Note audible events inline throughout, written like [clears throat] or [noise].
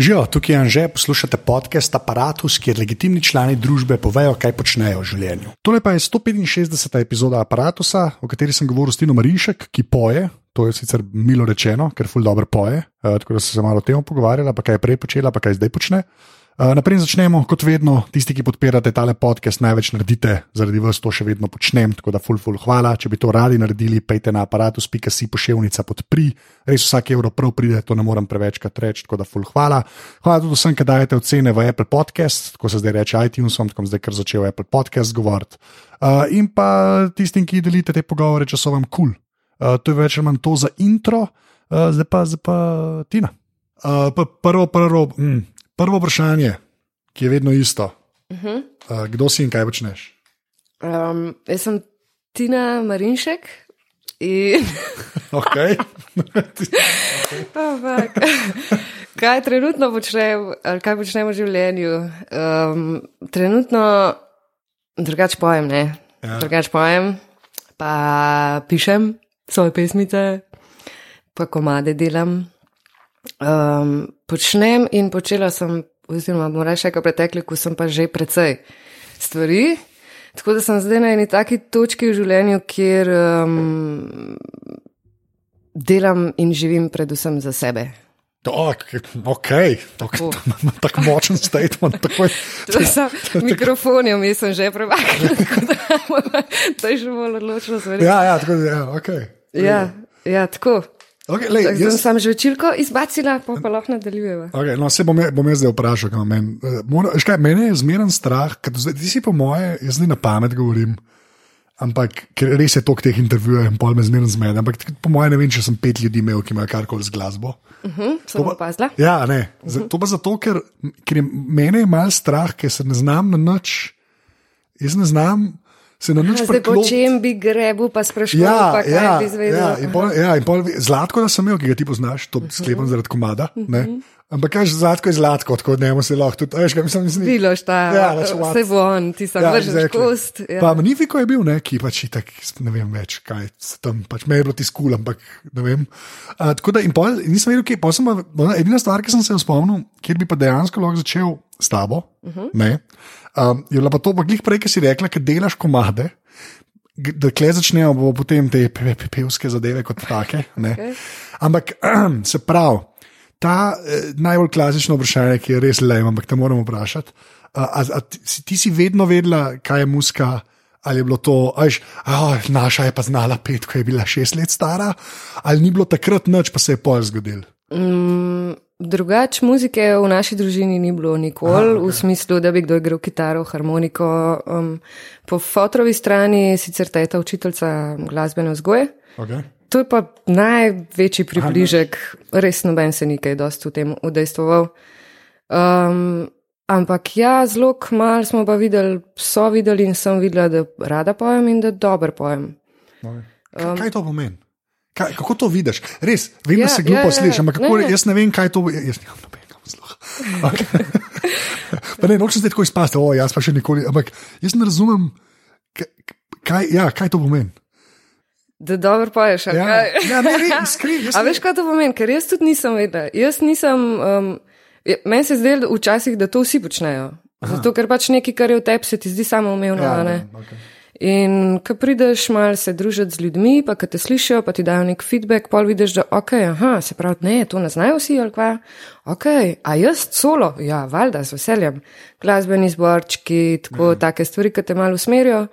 Živijo, tukaj je Anže, poslušate podcast Apparatus, kjer legitimni člani družbe povejo, kaj počnejo v življenju. Tole pa je 165. epizoda Apparatusa, o kateri sem govoril s Tino Marinšek, ki poje. To je sicer milo rečeno, ker ful dobro poje. Uh, tako da sem se malo o tem pogovarjala, pa kaj je prej počela, pa kaj zdaj počne. Uh, naprej začnemo, kot vedno, tisti, ki podpirate tale podcast, največ naredite, zaradi vas to še vedno počnem, tako da ful, ful, hvala. Če bi to radi naredili, pejte na aparatus.si pošiljnica podpri, res vsak evro prav pride, to ne morem prevečkrat reči, tako da ful, hvala. Hvala tudi vsem, ki dajete ocene v Apple Podcast, tako se zdaj reče iTunesom, tako zdaj kar začel Apple Podcast govoriti. Uh, in pa tistim, ki delite te pogovore, če so vam kul. Cool. Uh, to je več ali manj to za intro, uh, zdaj pa, pa Tina. Uh, prvo, prvo, mm, Prvo vprašanje, ki je vedno isto. Uh -huh. uh, kdo si in kaj počneš? Um, jaz sem Tina Marinšek. In... [laughs] okay. [laughs] oh, kaj trenutno počnem, ali kaj počnem v življenju? Um, trenutno drugače pojem, ne. Ja. Drugače pojem, pa pišem svoje pesmice, pa komade delam. Um, počnem in počela sem, oziroma moram reči, kaj pretekli, ko sem pa že precej stvari. Tako da sem zdaj na eni taki točki v življenju, kjer um, delam in živim predvsem za sebe. Ok, tako tak močen statement. [laughs] [laughs] Mikrofonijo mi sem že prevagal, [laughs] da je že bolj odločno zvedeti. Ja, ja, tako, ja, okay. ja, ja, tako. Okay, lej, tak, jaz sem že večerko izbacila, pa, pa lahko nadaljujemo. Okay, no, se bom, bom jaz zdaj vprašal, kaj meni. Uh, mene je zmeren strah, ker ti si po moje, jaz ne na pamet govorim. Ampak res je to, teh intervjujev in pol me zmerno zmede. Ampak po mojem, ne vem, če sem pet ljudi imel, ki imajo karkoli z glasbo. Uh -huh, to pa opazila. Ja, ne. Uh -huh. To pa zato, ker, ker je mene je mal strah, ker se ne znam na nič. Jaz ne znam se na nič preklop... po čem bi grebu, pa sprašujem, ja, pa kaj ja, bi izvedel. Ja, in pol, ja, in pol, zlatko, da sem imel, ki ga ti poznaš, to uh -huh. sklepam zaradi komada. Uh -huh. Ampak kaj zlatko je zlatko, tako da ne moreš se lahko tudi, veš, kaj mislim, mislim. Bilo šta, ja, vse von, ti sem ja, vržeš exactly. kost. Ja. Pa Magnifiko je bil, ne, ki pač itak, ne vem več, kaj tam, pač me je bilo ti skul, ampak ne vem. Uh, tako da in pol, nisem vedel, kje, pol sem, edina stvar, ki sem se spomnil, kjer bi pa dejansko lahko začel s tabo, uh -huh. ne, um, je bila pa to, pa glih prej, ki si rekla, ker delaš komade da kle začnejo, bo potem te pevske zadeve kot take. Okay. Ampak [clears throat] se pravi, ta eh, najbolj klasično vprašanje, ki je res le, ampak te moramo vprašati. A, a, a ti si vedno vedela, kaj je muska, ali je bilo to, ajš, oh, naša je pa znala pet, ko je bila šest let stara, ali ni bilo takrat noč, pa se je pol zgodil. Mm. Drugač muzike v naši družini ni bilo nikoli, okay. v smislu, da bi kdo igral kitaro, harmoniko. Um, po fotovi strani sicer ta eta učiteljica glasbene vzgoje. Okay. To je pa največji približek, Aha, res noben se nikaj dosti v tem udejstvoval. Um, ampak ja, zelo kmalo smo pa videli, so videli in sem videla, da rada pojem in da dobro pojem. Okay. Um, kaj to pomeni? Kaj, kako to vidiš? Res, vem, ja, da se glupo ja, ja, slišiš, ampak kako, ne, ne. jaz ne vem, kaj to je. Jaz nimam nobenega vzloha. Okay. [laughs] ne, nočem zdaj tako izpasti, o, jaz pa še nikoli. Ampak jaz ne razumem, kaj, ja, kaj to pomeni. Da dobro poješ, ja, ja, ne, [laughs] ne, skrij, A veš, kaj to pomeni? Ker jaz tudi nisem vedela. Jaz nisem, um, meni se zdi včasih, da to vsi počnejo. Aha. Zato, ker pač nekaj, kar je v tebi, se ti zdi samo umevno. Ja, okay. In ko prideš malo se družiti z ljudmi, pa ki te slišijo, pa ti dajo nek feedback, pol vidiš, da ok, aha, se pravi, ne, to ne znajo vsi ali kva. Ok, a jaz solo, ja, valjda, z veseljem. Glasbeni zborčki, tako, mhm. take stvari, ki te malo usmerijo.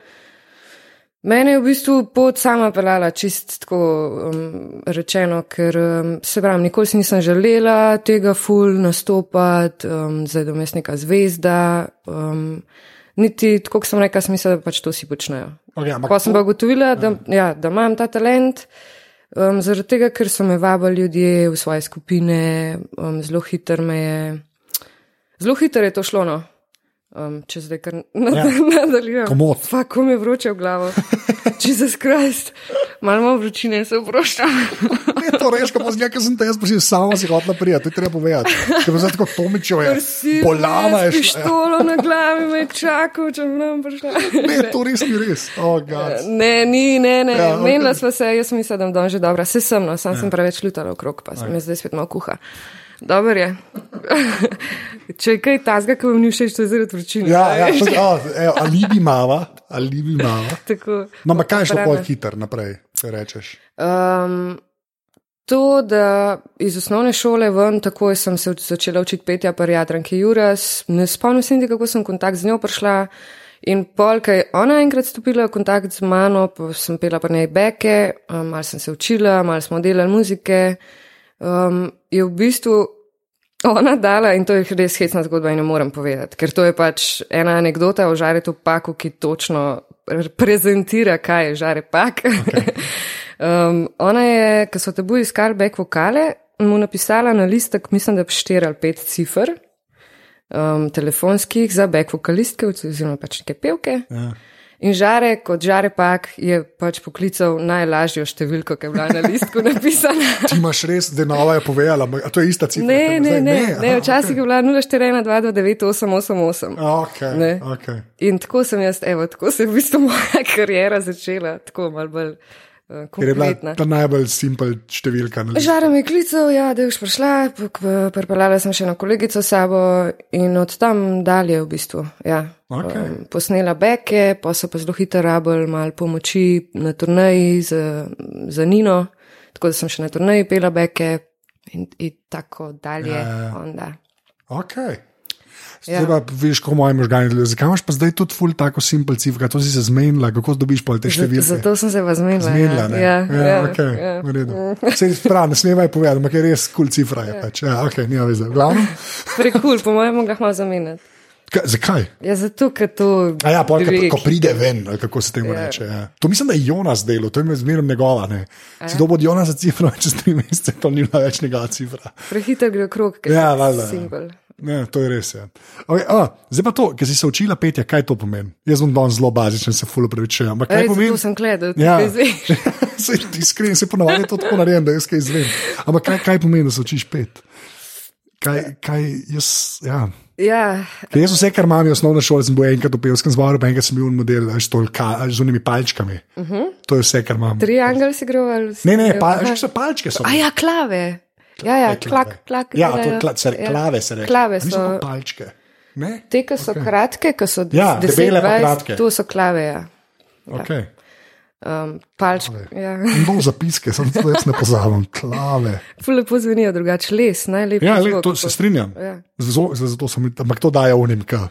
Mene je v bistvu pot sama pelala, čist tako um, rečeno, ker um, se pravi, nikoli si nisem želela tega ful nastopati, um, zdaj domestnika zvezda. Um, niti tako, kot sem rekel, smisel, da pač to vsi počnejo. Okay, pa sem pa ugotovila, da, ja, da imam ta talent, um, zaradi tega, ker so me vabili ljudje v svoje skupine, um, zelo hitro me je, zelo hitro je to šlo. No. Um, če zdaj kar ja. [laughs] nadaljujem. Komod. Fako mi je vroče v glavo. Če se skrajst, malo imam vročine, se vprašam. [laughs] Je to res, ko pozneje, ker sem te jaz posil, samo si hotla prijeti, to je treba povedati. Ker bo zdaj tako tomičo je. Polava je. Pištolo na glavi me [laughs] čaka, če bi nam prišla. Ne, to res ni res. Oh, ne, ni, ne, ne. Ja, Menila okay. sva se, jaz mislim, da bom že dobra. Se sem, no, sam ja. sem preveč ljutala okrog, pa sem ja. zdaj spet malo kuha. Dobro je. [laughs] Če je kaj tazga, ki vam ni všeč, to je zaradi vročine. Ja, ja, to, oh, evo, ali bi mava, ali bi mava. [laughs] Tako, No, ma kaj je šlo pol hiter naprej, če rečeš? Um, to, da iz osnovne šole ven, takoj sem se začela učiti petja pri Jadranki Juras. Ne spomnim se niti, kako sem v kontakt z njo prišla. In pol, kaj je ona enkrat stopila v kontakt z mano, pa sem pela pri njej beke, malo sem se učila, malo smo delali muzike. Um, je v bistvu ona dala, in to je res hecna zgodba in ne morem povedati, ker to je pač ena anekdota o žaretu paku, ki točno prezentira, kaj je žare pak. Okay. [laughs] um, ona je, ko so tebu iskali back vokale, mu napisala na listek, mislim, da štiri ali pet cifr, um, telefonskih za back vokalistke, oziroma pač neke pevke. Ja. In žare, kot žare pak, je pač poklical najlažjo številko, ki je bila na listku [laughs] napisana. Ti imaš res, da nova je povedala, a to je ista cifra. Ne, ne, zdaj? ne, aha, ne, včasih je bila 041-229-888. Okay, Ne. okay. In tako sem jaz, evo, tako se je v bistvu moja [laughs] karijera začela, tako malo bolj uh, Ker je bila ta najbolj simpel številka. Žara me je klical, ja, da je už prišla, pripeljala sem še eno kolegico sabo in od tam dalje v bistvu. Ja. Okej. Um, posnela beke, pa so pa zelo hitro rabili malo pomoči na turnaji za, za Nino, tako da sem še na turnaji pela beke in, in tako dalje. Ja, ja. onda. Okay. Ja. Pa vidiš, kako moji možgani delujejo. Zakaj imaš pa zdaj tudi ful tako simpel cifra, to si se zmenila, kako dobiš pol te številke? Zato sem se vas zmenila. Zmenila, ne? ja, ja, ja, okay, ja. v redu. Sej prav, ne smevaj povedati, ampak je res kul cool cifra. Je, pač. ja, okay, nima veze. Glavno, Prekul, po mojem, mogla malo zamenjati. ka, zakaj? Ja, zato, ker to. A ja, pol, ko, pride ven, kako se temu Ja. reče. Ja. To mislim, da je Jonas delo, to je zmerno njegova. Ne. Si dobo od Jonasa cifra, čez tri mesece, to ni bila več njegova cifra. Prehiter gre okrog, ker Ja, je valjda, ja. Ne, to je res. Ja. Okay, a, zdaj pa to, ker si se učila petje, kaj to pomeni? Jaz bom danes zelo bazičen, se fulo pravičujem. Ampak kaj Res, pomeni? tu sem gledal, Ja, se iskren, se ponavadi to tako naredim, da jaz kaj izvem. Ampak kaj, kaj pomeni, da se učiš pet? Kaj, kaj jaz, ja. Ja, Ker jaz vse, kar imam, je osnovna šola, sem bil enkrat v pevskem zboru, pa enkrat sem bil model veš, to ka, z unimi palčkami. Uh -huh. To je vse, kar imam. triangel si si Ne, ne, igral? pa, Aha. veš, so palčke. So. A ja, klave. Ja, ja, Kaj klave? klak, klak. Ja, to delajo. kla, se, Ja. klave se reče. Klave so. pa palčke. Ne? Te, ki so okay. kratke, ki so Ja, 10, debele pa 20, kratke. To so klave, ja. Okay. Um, palč, ja. Bom zapiske, sem jaz ne pozabim. Klave. Lepo zvenijo drugače, les, najlepši. Ja, le, to se strinjam. Ja. Zato, zato sem, ampak to daje unim, ki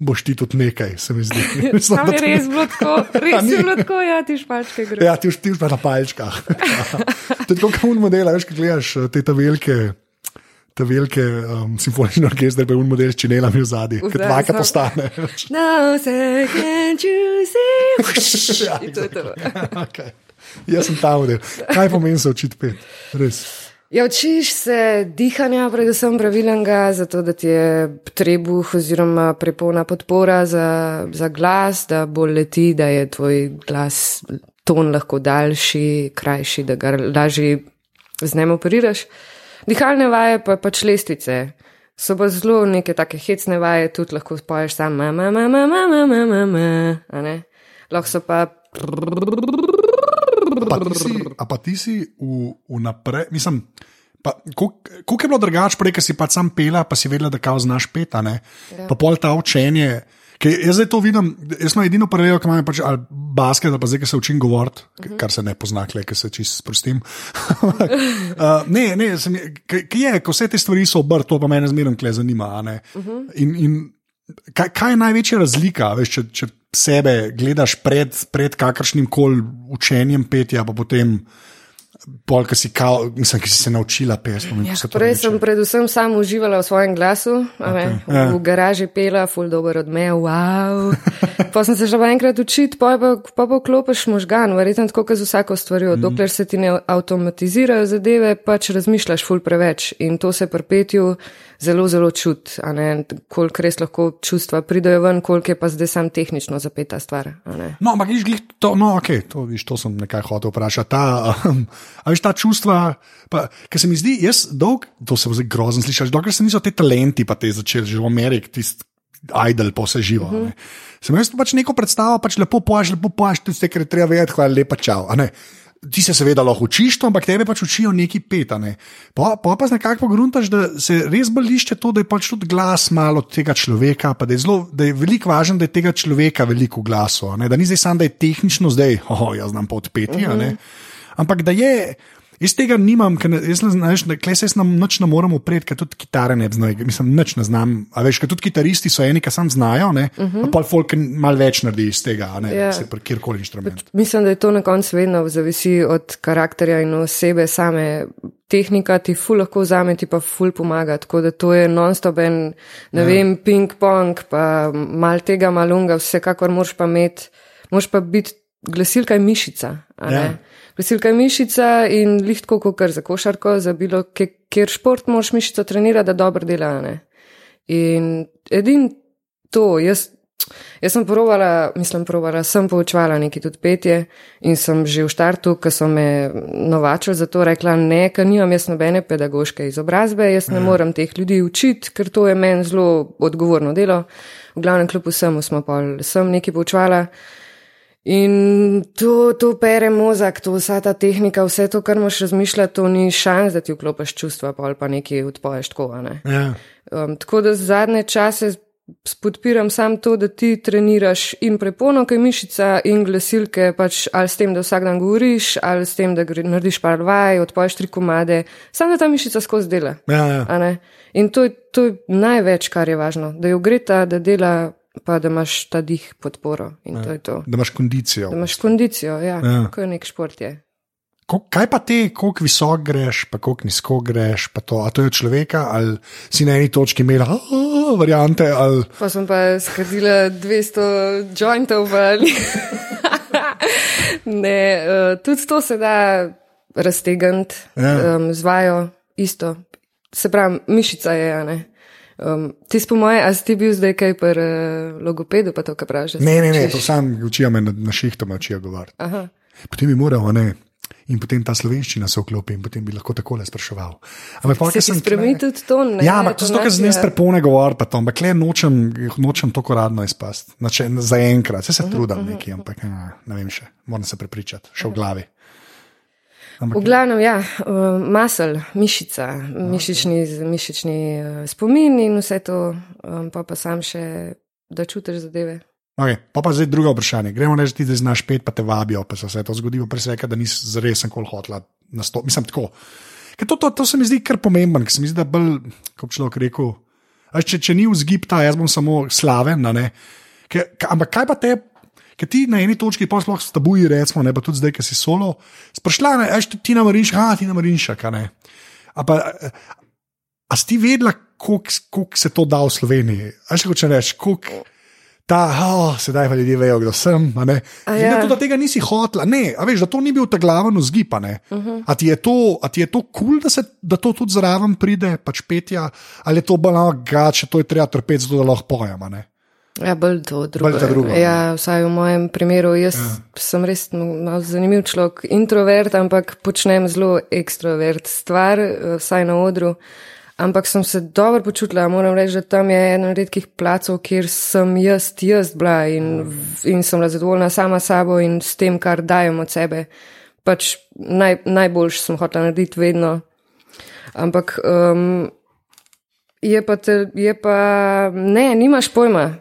boš ti tudi nekaj, se mi zdi. Mislim, [laughs] Tam je res bilo tako, [laughs] res je bilo tako, ja, ti špačke gre. Ja, ti už pa na palčkah. [laughs] to je tako, kot un model, veš, kaj gledaš eh, te ta velike. Te velike um, simfonične orkestre, pa je un model s činelami v zadnji, ki dvakrat postane. No, se can't you see? Ja, to je to. okay. Jaz sem ta model. Kaj pomeni se učiti pet? Res. Ja, učiš se dihanja, predvsem pravilnega, zato da ti je trebuh oziroma prepolna podpora za, za glas, da bolj leti, da je tvoj glas ton lahko daljši, krajši, da ga lažje z njim operiraš. Dihalne vaje pa pač lestvice. So pa zelo neke take hecne vaje, tudi lahko spoješ sam, mama, mama, mama, mama, mama, a ne. Lahko so pa Pa ti si, pa ti si v, vnaprej, mislim. pa koliko koliko je bilo drugače, prej, ki si pa sam pela, pa si vedela, da kao znaš peta, ne? Ja. Pa pol ta učenje. Ker jaz zdaj to vidim, jaz sem edino paralelo, ki imam pač ali basket, ali pa zdaj, ki se učim govoriti, uh -huh. kar se ne pozna, kle, ki se čist sprostim. uh, [laughs] ne, ne, sem, ki je, ko vse te stvari so obrt, to pa mene zmerno kle zanima. Uh -huh. In, in kaj, kaj je največja razlika, veš, če, če sebe gledaš pred, pred kakršnim koli učenjem petja, pa potem. Pol, ki si, kao, mislim, ki si se naučila pesmi. Ja, prej sem predvsem sam uživala v svojem glasu, okay. Ja. v garaži pela, full dober odmev, wow. [laughs] pa sem se že enkrat učiti, pa pa, pa poklopiš možgan, verjetno tako, kot z vsako stvarjo. Mm. Dokler se ti ne avtomatizirajo zadeve, pač razmišljaš full preveč in to se pri petju zelo, zelo čut, koliko res lahko čustva pridajo ven, koliko je pa zdaj sam tehnično zapeta stvar. a ne. No, ampak viš, glih to, no, ok, to, viš, to sem nekaj hotel vprašati. Ta, um, a veš, ta čustva, ki se mi zdi, jaz dolg, to se bo zdaj grozno slišati, dokler se niso te talenti pa te začeli, že v Ameriki, tisti idol, pa vse živo. Uh -huh. Sem jaz pač neko predstavo, pač lepo pojaš, lepo pojaš, tudi vse, kar je treba vedeti, hvala lepa, čau. Ne. Ti se seveda lahko učiš to, ampak tebe pač učijo neki petane. Pa, pa pa nekako pogruntaš, da se res bolišče to, da je pač tudi glas malo tega človeka, pa da je, zelo, da je veliko važno, da je tega človeka veliko glasu. Da ni zdaj samo, da je tehnično zdaj, oh, jaz znam pa odpeti, uh -huh. ampak da je. Jaz tega nimam, ker jaz ne znam, klej se nam noč ne moremo upreti, ker tudi kitare ne znajo. Mislim, noč ne znam. A veš, ker tudi kitaristi so eni, ki sam znajo, ne? Uh -huh. pa folk malo več naredi iz tega, ne yeah. Ja. se pri kjerkoli inštrumentu. Mislim, da je to na koncu vedno zavisi od karakterja in osebe same. Tehnika ti ful lahko vzame, ti pa ful pomaga, tako da to je non-stop en, ne ja. vem, ping-pong, pa mal tega, malunga, vsekakor moraš pa imeti, moraš pa biti glasilka in mišica. Ja veselka mišica in lihtko, kot kar za košarko, za bilo kjer šport moš mišico trenirati, da dobro dela. Ne? In edin to, jaz, jaz sem provala, mislim, provala, sem poučvala neki tudi petje in sem že v štartu, ko so me novačili za to, rekla, ne, ker nimam jaz nobene pedagoške izobrazbe, jaz ne Aha. moram teh ljudi učiti, ker to je meni zelo odgovorno delo. V glavnem kljub vsemu smo pa sem nekaj poučvala. In to, to pere mozak, to vsa ta tehnika, vse to, kar moš razmišljati, to ni šans, da ti vklopiš čustva, pa ali pa nekaj odpoješ tako. Ne? Ja. Um, tako da zadnje čase podpiram sam to, da ti treniraš in prepono, kaj mišica in glasilke, pač ali s tem, da vsak dan govoriš, ali s tem, da narediš par vaj, odpoješ tri komade, samo da ta mišica skozi dela. Ja, ja. In to, to je največ, kar je važno, da jo gre ta, da dela pa da imaš ta dih podporo. Ja, da imaš kondicijo. Da imaš kondicijo, ja, ja. ko je nek šport. Je. Kaj pa ti, koliko visok greš, pa koliko nizko greš, pa to, a to je človeka, ali si na eni točki imel, variante. Ali... Pa sem pa skrbila 200 jointov, ali [laughs] ne. Uh, tudi to se da raztegniti, ja. um, zvajo isto. Se pravi, mišica je, ne. Um, ti po moje, a si ti bil zdaj kaj pri uh, logopedu, pa to, kar praviš? Ne, ne, ne, to sam učijo me na, na šihtu, učijo govoriti. Potem bi moral, ne. In potem ta slovenščina se vklopi, in potem bi lahko tako le spraševal. Ampak, se sem spremenil tudi to? Ne, ja, ampak to je to, kar zdaj prepone govor, pa to, ampak le nočem, nočem to koradno izpasti. Za enkrat, se, se mhm, trudim uh -huh, neki, ampak ja, ne vem še, moram se prepričati, še v glavi. Ampak, v glavnem, ja, uh, masel, mišica, mišični, mišični uh, spomin in vse to, um, pa pa sam še, da čutiš zadeve. Okay, pa pa zdaj druga vprašanje. Gremo reči, da znaš pet, pa te vabijo, pa se vse to zgodi, pa se reka, da nisi zares nikoli hotel nastopiti. Mislim tako. To, to, to se mi zdi kar pomemben, ker se mi zdi, da bolj, kot človek rekel, če, če ni vzgib ta, jaz bom samo slaven. Ampak kaj pa te Ker ti na eni točki, pa sploh s tabuji, recimo, ne pa tudi zdaj, ki si solo, sprašla, ne, ajš ti na marinšek, a ti na marinšek, ne. A, pa, a si ti vedela, koliko se to da v Sloveniji? Ajš hoče reči, koliko. Ta, oh, sedaj pa ljudje vejo, kdo sem. Ja. Ne, tudi, da tega nisi hotel, ne, a veš, da to ni bil ta glaven vzgib. Uh -huh. A ti je to kul, cool, da, da to tudi zraven pride, pač petja, ali je to balano, gače, to je treba trpeti, zato da lahko pojemo. Ja, bolj to drugo. Bolj drugo ja, vsaj v mojem primeru. Jaz ja. sem res malo zanimiv človek, introvert, ampak počnem zelo ekstrovert stvar, eh, vsaj na odru. Ampak sem se dobro počutila, moram reči, da tam je eden redkih placov, kjer sem jaz, jaz bila in, in sem zadovoljna sama sabo in s tem, kar dajem od sebe. Pač naj, najboljš sem hotela narediti vedno. Ampak um, je, pa te, je pa, ne, nimaš pojma.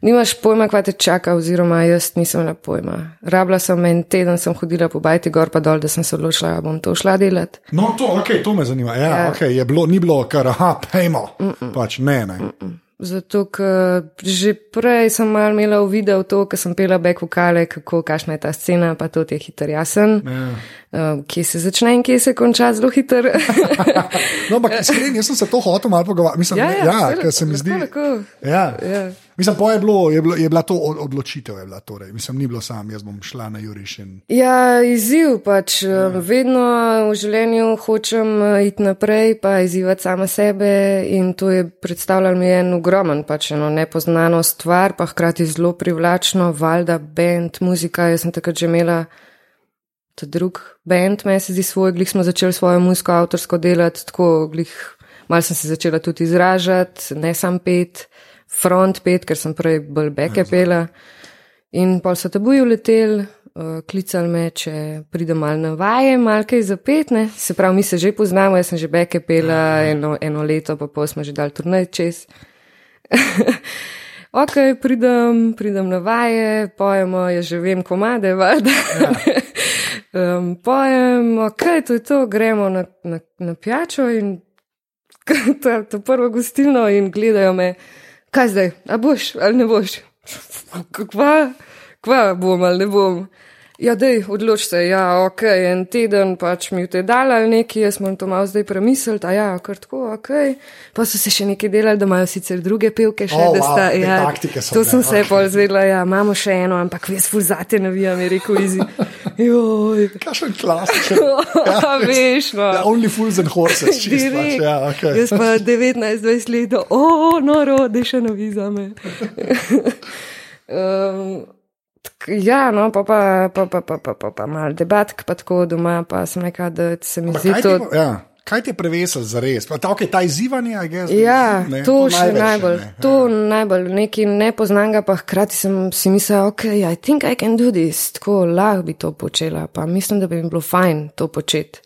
Nimaš pojma, kaj te čaka, oziroma jaz nisem na pojma. Rabila sem en teden, sem hodila po bajti gor pa dol, da sem se odločila, da bom to šla delati. No, to, okay, to me zanima. Ja, ja. Okay, bilo, ni bilo, kar, aha, pejmo. Pač ne, ne. Mm -mm. Zato, ker že prej sem mal imela v videu to, ker sem pela back vokale, kako, kakšna je ta scena, pa to je hiter jasen. Yeah. Uh, kje se začne in kje se konča zelo hiter. [laughs] no, ampak iskreni, jaz sem se to hotel malo pogovarjati. Mislim, ja, ja, ja ker se mi zdi. Ja. Ja. Mislim, pa je, bilo, je, bilo, je bila to odločitev, je bila torej. Mislim, ni bilo sam, jaz bom šla na Juriš. In... Ja, izziv pač. Ja. Vedno v življenju hočem eh, iti naprej, pa izzivati sama sebe in to je predstavljalo mi en ogromen, pač eno nepoznano stvar, pa hkrati zelo privlačno, valjda, bend, muzika. Jaz sem takrat že imela ta drug bend, meni se zdi svoj, glih smo začeli svojo muziko avtorsko delati, tako glih, mal sem se začela tudi izražati, ne sam pet, front pet, ker sem prej bolj beke pela. In pa so tabuji uleteli, uh, klicali me, če pridem malo na vaje, malo kaj zapetne. Se pravi, mi se že poznamo, jaz sem že beke pela eno, eno leto, pa pol smo že dal turnaj čez. [laughs] ok, pridem, pridem na vaje, pojemo, jaz že vem, komade, valjda. Ja. [laughs] um, pojem, ok, to je to, gremo na, na, na pijačo in [laughs] to, to prvo gostilno in gledajo me, kaj zdaj, a boš ali ne boš. [laughs] Kva, kva bom ali ne bom. Ja, dej, odloč se, ja, ok, en teden pač mi v te dal ali neki, jaz moram to malo zdaj premisliti, a ja, kar tako, ok. Pa so se še nekaj delali, da imajo sicer druge pevke še, oh, da sta, wow, ja, to sem okay. se pol zvedla, ja, imamo še eno, ampak jaz ful zate navijam, je rekel izi. [laughs] Joj. Kakšen klasičen. [laughs] ja, veš, no. Ja, only fools and horses, [laughs] čist, pač, ja, okay. Jaz pa 19-20 let, o, oh, noro, da še navi za me. um, Ja, no, pa pa, pa, pa, pa, pa, pa, pa malo debatk, pa tako doma, pa sem nekaj, da se mi zdi to. Ti, ja. Kaj ti je prevesel za res? Pa, ta, okay, ta izzivanje, a gess, ja, ne, to, to še največ, najbolj. Ne. To najbolj, nekaj nepoznanga, pa hkrati sem si mislila, ok, I think I can do this, tako lahko bi to počela, pa mislim, da bi mi bilo fajn to početi.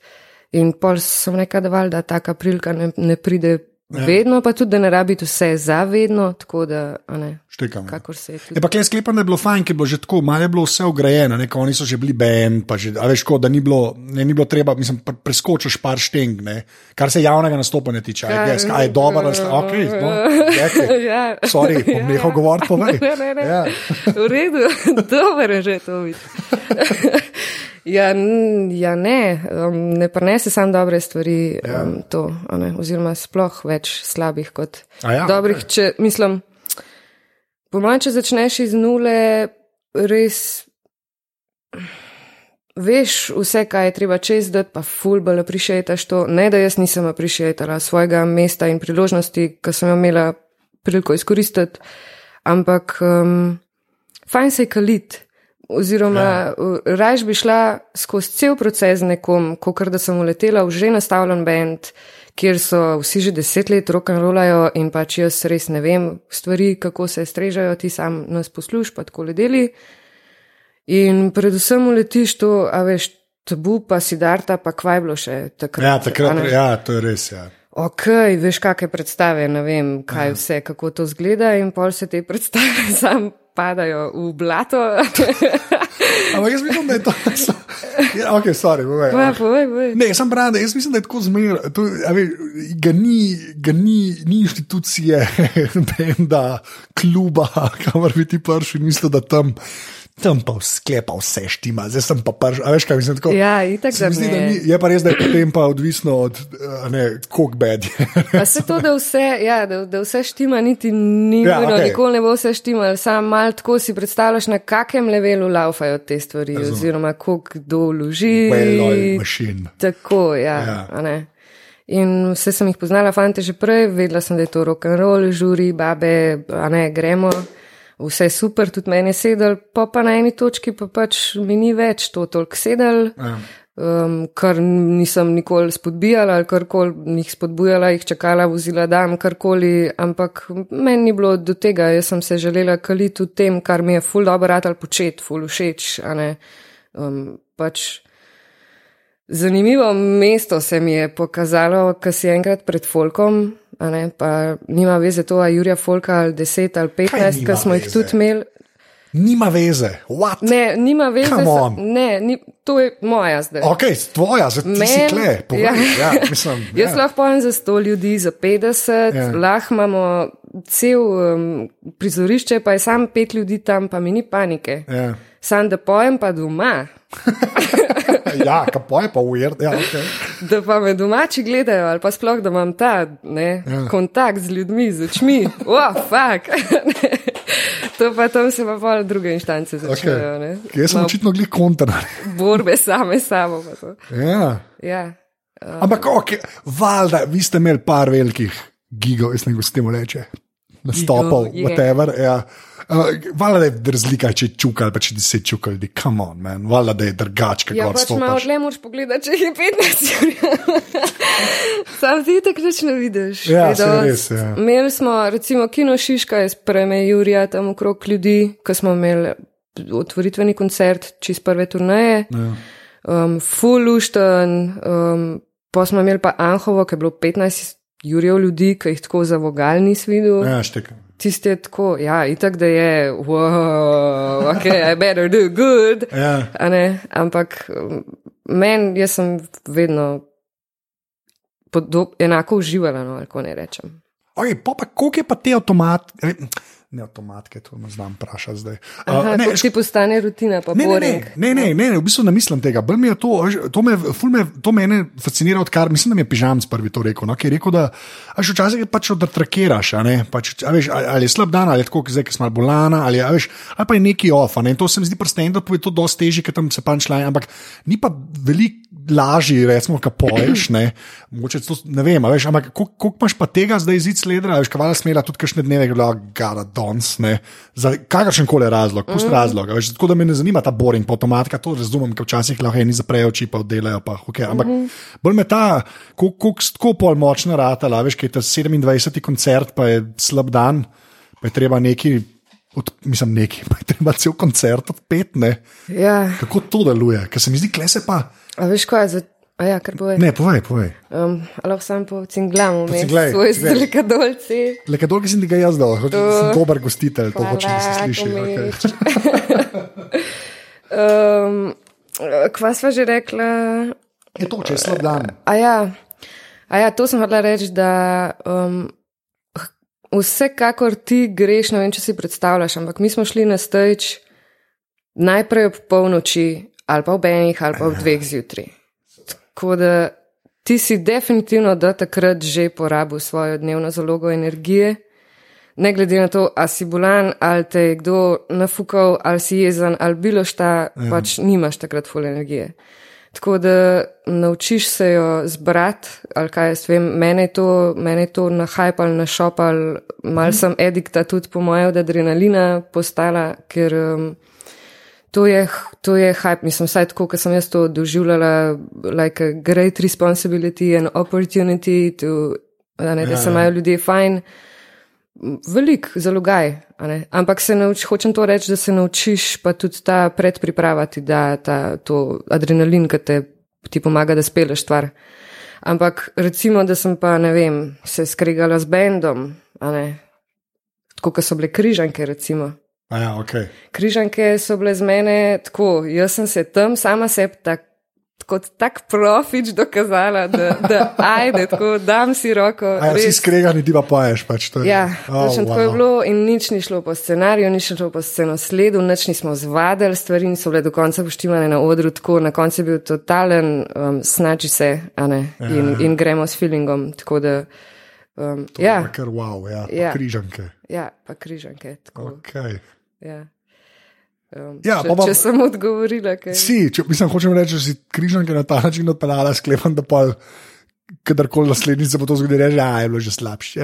In pol sem deval, da taka prilika ne, ne pride Ja. Vedno pa tudi, da ne rabite vse zavedno, tako da ne. Štekam. Kakor se je. Je pa klej sklepam, da je bilo fajn, ker je bilo že tako, malo je bilo vse ugrajeno, neko oni so že bili ben, pa že, a veš, ko, da ni bilo, ne, ni bilo treba, mislim, preskočiš par šteng, ne, kar se javnega nastopanja tiče. Aj, yes, aj dobro, da ste, ok, no, [laughs] ja. Sorry, bom nehal govoriti, povej. [laughs] Ne, ne, ne. Ja. V redu, [laughs] dobro je že to videti. Ja, ja, ne, um, ne prenese samo dobre stvari, ja. um, to, ne, oziroma sploh več slabih kot ja, dobrih. okay. Če, mislim, po mojem, če začneš iz nule, res veš vse, kaj je treba čez dati, pa fulbala prišetaš to. Ne, da jaz nisem prišetala svojega mesta in priložnosti, ki sem jo imela priliko izkoristiti, ampak um, fajn se je kalit. Oziroma, ja. raje bi šla skozi cel proces z nekom, kot da sem uletela v že nastavljen bend, kjer so vsi že deset let rock and rollajo in pač jaz res ne vem stvari, kako se strežajo, ti sam nas posluš, pa tako ledeli. In predvsem uletiš to, a veš, tabu pa si darta, pa kvaj bilo še takrat. Ja, takrat, ja, to je res, ja. Ok, veš, kakšne predstave, ne vem, kaj Aha. vse, kako to zgleda, in pol se te predstave [laughs] sam padajo v blato. [laughs] Ampak jaz mislim, da je to. Ja, ok, sorry, povej. Povej, povej. Ne, sem brada, jaz mislim, da je tako zmer. To, ve, ga ni, ga ni, ni inštitucije, [laughs] benda, kluba, kamor bi ti prišel in mislil, da tam. Tam pa sklepa vse štima, zdaj sem pa prš, a veš kaj mislim tako? Ja, itak da zdi, da ni. Je pa res, da je potem pa odvisno od, ne, koliko bed je. Pa se to, da vse, ja, da, da vse štima, niti ni ja, nujno, okay. nikoli ne bo vse štima, sam mal tako si predstavljaš, na kakem levelu laufajo te stvari, Razum. oziroma koliko kdo vloži. Well-oiled machine. Tako, ja, ja. In vse sem jih poznala, fante že prej, vedela sem, da je to rock and roll, žuri, babe, a ne, gremo vse super, tudi meni je sedel, pa pa na eni točki pa pač mi ni več to toliko sedel, ja. um, kar nisem nikoli spodbijala ali karkoli jih spodbujala, jih čakala, vozila dam, karkoli, ampak meni ni bilo do tega, jaz sem se želela kaliti v tem, kar mi je ful dobro rad ali počet, ful všeč, a ne. Um, pač Zanimivo mesto se mi je pokazalo, ko si enkrat pred Folkom, ne, pa nima veze to, a Jurija Folka ali 10 ali 15, ki smo jih tudi imeli. Nima veze, What? ne, nima veze, ne, ni, to je moja zdaj. Ok, tvoja, zdaj ti si kle, povej. Ja. Ja, mislim, [laughs] Jaz ja. lahko povem za 100 ljudi, za 50, ja. lahko imamo cel um, prizorišče, pa je sam pet ljudi tam, pa mi ni panike. Ja. Sam da pojem pa doma. [laughs] ja, kako je pa ujer. Ja, okay. Da pa me domači gledajo, ali pa sploh, da imam ta ne, ja. kontakt z ljudmi, z očmi. Wow, fuck. [laughs] to pa tam se pa pol druge inštance začnejo. Okay. Jaz sem očitno glih kontra. Borbe same samo. Ja. ja. Uh, Ampak, okay, valjda, vi ste imeli par velikih gigov, jaz ne kako se temu reče. Nastopov, whatever. Ja. Uh, Vala da je razlika, če čukal, pa če ti se čukal, di come on, man. Vala da je drugače, kako ja, pač malo le moraš pogledati, če je 15 [laughs] Sam ti tako več ne vidiš. Ja, se res, ja. Imeli smo, recimo, kino Šiška je spreme Jurija tam okrog ljudi, ko smo imeli otvoritveni koncert, čist prve turnaje. Ja. Um, full lušten, um, pa smo imeli pa Anhovo, ki je bilo 15 jurjev ljudi, ki jih tako za vogal nisi videl. Ja, štekam. Tisti je tako, ja, itak da je, wow, ok, I better do good. [laughs] Ja. Ampak meni, jaz sem vedno podob, enako uživala, no, ali kako ne rečem. Okay, pa, pa koliko je pa te avtomat, ne avtomatke, to me znam vprašati zdaj. Uh, Aha, ne, to ti postane rutina, pa Ne, ne, boring. ne, ne, ne, ne, v bistvu ne mislim tega. Je to, to, me, me, to mene fascinira, odkar mislim, da mi je pižamc prvi to rekel. No, ki je rekel, da a veš, včasih pač odtrakiraš, ne, pač, veš, ali, ali je slab dan, ali je tako, zdaj, ki smo bolana, ali, veš, ali pa je neki off. Ne, in to se mi zdi pri stand-upu je to dosti težje, ker tam se pač laje, ampak ni pa veliko lažje, recimo, kaj poješ, ne, mogoče to, ne vem, a veš, ampak koliko koliko imaš pa tega zdaj zid sledra, veš, kavala smela tudi kakšne dneve, ki je bila dons, ne, za kakršen koli razlog, pust mm. razlog, veš, tako da me ne zanima ta boring, avtomatika, to razumem, ker včasih lahko eni zaprejo oči, pa oddelajo, pa okay, ampak mm -hmm. bolj me ta, koliko tako pol močna ratala, veš, kaj je ta 27. koncert, pa je slab dan, pa je treba neki. Od, mislim, neki, pa je treba cel koncert odpet. Ne? Ja, Kako to deluje? Ker se mi zdi, klese pa. a veš kaj, za, a ja, kar bo. Ne, povej, povej. Um, lahko sam po cinglamu, Pocinglaj, svoj povej. delikadolci. Le kaj dolgo sem ti ga jaz dal, hoče, sem dober gostitelj, to hočem, da se sliši. Okay. [laughs] Um, kva sva že rekla? Je to, če je slab dan. A ja, a ja to sem hodila reči, da um, vsekakor ti greš, ne vem, če si predstavljaš, ampak mi smo šli na stage najprej ob polnoči, ali pa ob enih, ali pa ob dveh zjutraj. Tako da ti si definitivno do takrat že porabil svojo dnevno zalogo energije. Ne glede na to, ali si bolan, ali te je kdo nafukal, ali si jezen, ali bilo šta, ja. pač nimaš takrat full energije. Tako da naučiš se jo zbrati, ali kaj jaz vem, mene je to, mene je to nahajpal, našopal, mal sem edikta tudi po moje od adrenalina postala, ker um, to je, to je hype, mislim, vsaj tako, ker sem jaz to doživljala, like a great responsibility and opportunity to, ne, da se imajo ljudje fajn. Velik zalogaj, ampak se nauč, hočem to reči, da se naučiš pa tudi ta predpripravati, da ta, to adrenalin, ki te ti pomaga, da speleš stvar. Ampak recimo, da sem pa, ne vem, se skregala z bendom, tako kot so bile križanke, recimo. A Ja, okay. Križanke so bile z mene tako, jaz sem se tam sama sebi tak, kot tak profič dokazala, da, da ajde, tako dam si roko. A ja, si res. skregani, ti pa poješ. Pač, to je- Ja, Oh, točno tako je bilo in nič ni šlo po scenariju, nič ni šlo po scenosledu, nič nismo zvadili, stvari niso bile do konca poštivane na odru, tako na koncu je bil totalen um, snači se, a ne, in, in gremo s feelingom, tako da, um, ja, Pa Kar wow, ja, Ja. ja. križanke. Ja, pa križanke, tako, Okay. ja. Um, Ja, če, pa pa- če sem odgovorila, kaj. Si, če, mislim, hočem reči, da si križanke na ta način odpeljala, sklepam, da pa. Kadarkoli naslednjič se bo to zgodilo, reče, da je bilo že slabše.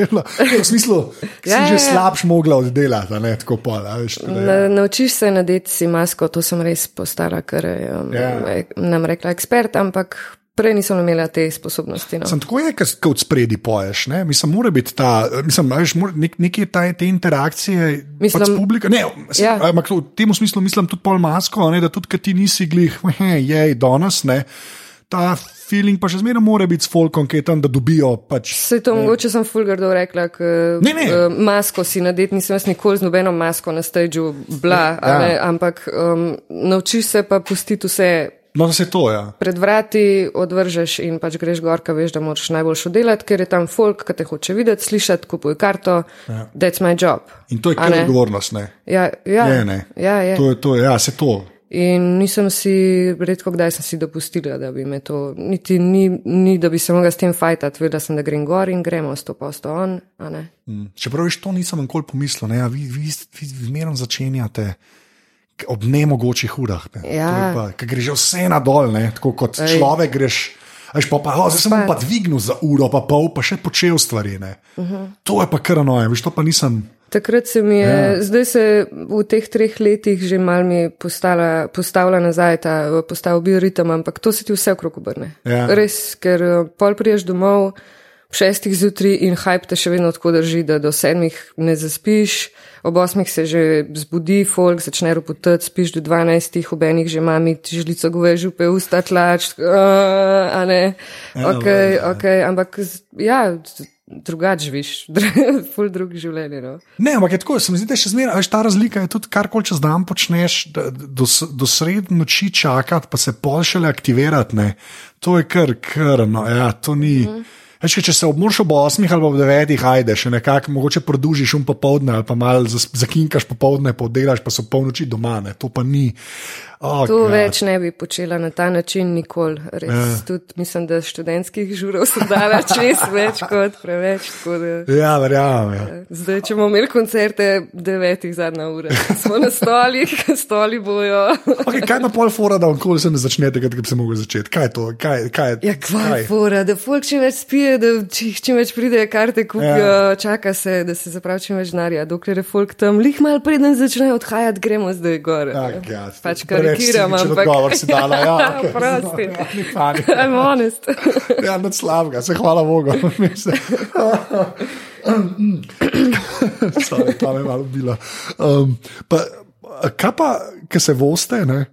[laughs] V smislu, ki [laughs] si Ja, že ja, ja. slabš mogla oddelati, ne tako pol. Veš, da, ja. Na, naučiš se nadeti si masko, to sem res postala, ker um, Ja. yeah. nam rekla ekspert, ampak prej nisem imela te sposobnosti. No. Sem tako je, kot spredi poješ. Ne? Mislim, mora biti ta, mislim, veš, mora, nek, nekje ta, te interakcije Mislim- pač s publiko. Ne, sem, Ja. ampak v tem smislu mislim tudi pol masko, ne, da tudi, ker ti nisi glih, je danes, ne. Ta feeling pa še zmeraj mora biti s folkom, ki je tam, da dobijo pač. Se to mogoče sem fulgardo rekla, ker Ne, ne. uh, masko si nadeti, nisem jaz nikoli z nobeno masko na stadiju bila, Ja. ja. ampak um, naučiš se pa pustiti vse. No, se to, ja. Pred vrati odvržeš in pač greš gor, ker veš, da moraš najboljšo delati, ker je tam folk, ki te hoče videti, slišati, kupuj karto, ja. that's my job. In to je kar odgovornost, ne. Ja, ja, Je, ne. ja, je. To je, to je, ja, se to. In nisem si, redko kdaj sem si dopustila, da bi me to, niti ni, ni da bi se mogla s tem fajtati, vedela sem, da grem gor in gremo sto posto on, a ne. Mm. Čeprav veš, to nisem nikoli pomislil, ne, ja, vi, vi, vi zmerno začenjate. Ob nemogočih urah, ne. Ja. ki greš vse na dol, ne, tako kot Ej. človek greš. Veš, pa, pa, oh, zdaj sem pa dvignil za uro, pa pol, pa še počel stvari. Uh Mhm. -huh. To je pa kar noje, veš, to pa nisem. Takrat se mi je, ja. zdaj se v teh treh letih že mal mi postala, postavila nazaj ta, postal bioritem, ampak to se ti vse okrog obrne. Ja. Res, ker eh, pol priješ domov, šestih zjutraj in hype te še vedno tako drži, da do sedmih ne zaspiš, ob osmih se že zbudi, folk začne ropotati, spiš do dvanajstih, ob enih že mami žlico gove župe, usta tlač, uh, a ne, ja, ok, ok, ampak ja. Drugač živiš, [laughs] ful drug življenje. No? Ne, ampak je tako, se mi zdi, da je še zmeraj, veš, ta razlika je tudi, kar kol čez dan počneš, da, do, do sred noči čakati, pa se pol šele aktivirati, ne. To je kar, kar, no, ja, to ni. Mm -hmm. Veš, če se obmorš ob 8 ali ob 9, ajde, še nekako mogoče produžiš um popoldne ali pa malo zakinkaš popoldne, podelaš pa so polnoči doma, ne? to pa ni. Oh, to God. več ne bi počela na ta način nikoli. Res, ja. tudi, mislim, da študentskih žurov so daleč res več kot preveč. Da, ja, verjamem. Ja. Zdaj, če bomo imeli koncerte devetih zadnja ura, smo na stolih, [laughs] stoli bojo. okay, kaj pa pol fora, da onkoli se ne začnete, kaj bi se mogli začeti? Kaj je to? Kaj, kaj, ja, kvaj fora, da folk čim več spije, da čim več pride, karte kupijo, ja. čaka se, da se zapravi čim več denarja. Dokler je folk tam, lih mal preden začne odhajati, gremo zdaj gor. Ja, pač, karikiram, ampak odgovor si dala. Ja, [laughs] okay. prosti. [laughs] [laughs] I'm honest. ja, nad slabega, se hvala Bogu. [clears throat] Sorry, ta me malo bila. Um, pa, kaj pa, ki se voste, ne?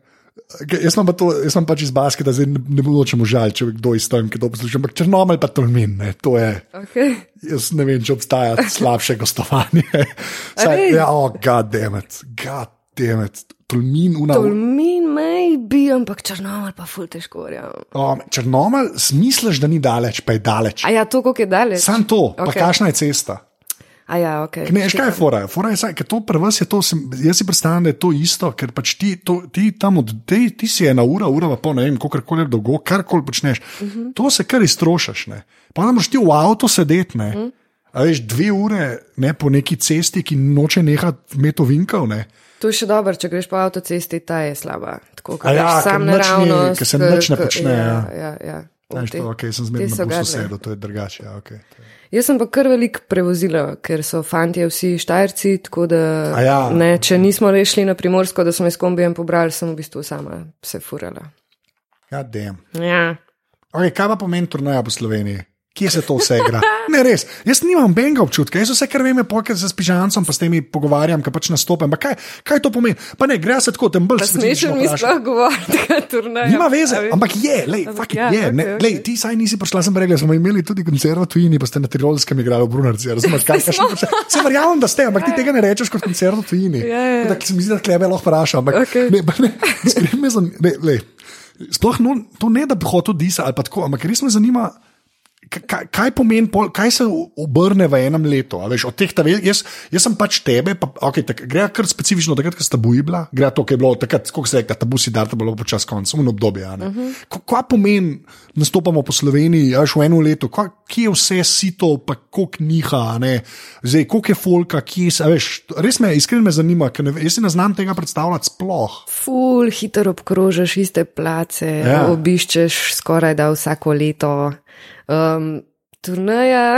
Jaz sem, pa to, jaz sem pač iz basketa, zdaj ne, ne bo čemu žal, če kdo iz tam, ki to posluša, ampak črnomelj pa tolmin, ne, to je. Okay. Jaz ne vem, če obstaja slabše gostovanje. Saj, ja, oh, god damn it, god damn it. Tolmin, una... Tolmin, maybe, ampak črnomelj pa ful težko. Um, črnomelj, smisliš, da ni daleč, pa je daleč. A ja, to, koliko je daleč. Sam to, okay. pa kakšna je cesta. A ja, ok. Ne, kaj je fora? Fora je, ker to prvo je to, sem, jaz si predstavljam, da je to isto, ker pač ti, to, ti tam od, ti, ti si ena ura, ura pa pol, ne vem, koliko koli je dolgo, karkoli počneš. Uh mhm. -huh. To se kar iztrošaš, ne. Pa ne moreš ti v avtu sedeti, ne. Uh mhm. -huh. A veš, dve ure ne, po neki cesti, ki noče nehati meto vinkov, ne. To je še dobro, če greš po avtocesti, ta je slaba. Tako, ja, sam naravno. Ker se nič ne počne. Ja, ja, ja. ja. Znaš, to, okay, sem zmerno na sosedu, to je drugače. Ja, okay. Jaz sem pa kar velik prevozila, ker so fanti vsi štajrci, tako da ja. ne, če nismo rešili na primorsko, da smo jaz kombijem pobrali, sem v bistvu sama se furala. Ja, dem. Ja. Okay, kaj pa pomeni turnaja po Sloveniji? Kje se to vse igra? Ne, res. Jaz nimam benga občutka, jaz vse, kar vem, je pokaj za spižancem, pa s temi pogovarjam, kaj pač nastopam. Kaj, kaj to pomeni? Pa ne, gre se tako, tem bolj smešno. Smešno mi sploh govoriti, da je turnaj. Nima veze, ampak je, lej, fuck ja, je. Okay, ne, okay. Lej, ti saj nisi prišla, sem rekla, smo imeli tudi koncert v tujini, pa ste na Tirolskem igrali v Brunarci. Razumeš, [laughs] kaj še počne? Se verjamem, da ste, ampak ti tega ne rečeš kot koncert v tujini. Ja, ja. Tako se mi zdi, da klebe lahko vprašam, ampak okay. ne, ne, [laughs] ne, ne, ne, Sploh no, to ne, da bi hotel disa ali pa tako, ampak res me zanima kaj, kaj pomeni, pol, kaj se obrne v enem letu? Veš, teh, jaz, jaz sem pač tebe, pa, okay, tak, gre kar specifično, takrat, ko sta boji bila, gre to, ki je bilo takrat, kako se reče, tabu si dar, da bo počas konc, v obdobju. Uh -huh. Kaj pomeni, nastopamo po Sloveniji, až v enem letu, kaj, kje je vse sito, pa koliko niha, zdaj, koliko je folka, kje se, veš, res me iskreno me zanima, ker ne, jaz si ne znam tega predstavljati sploh. Ful, hitro obkrožiš iste place, ja. obiščeš skoraj da vsako leto. Um, Turnaja.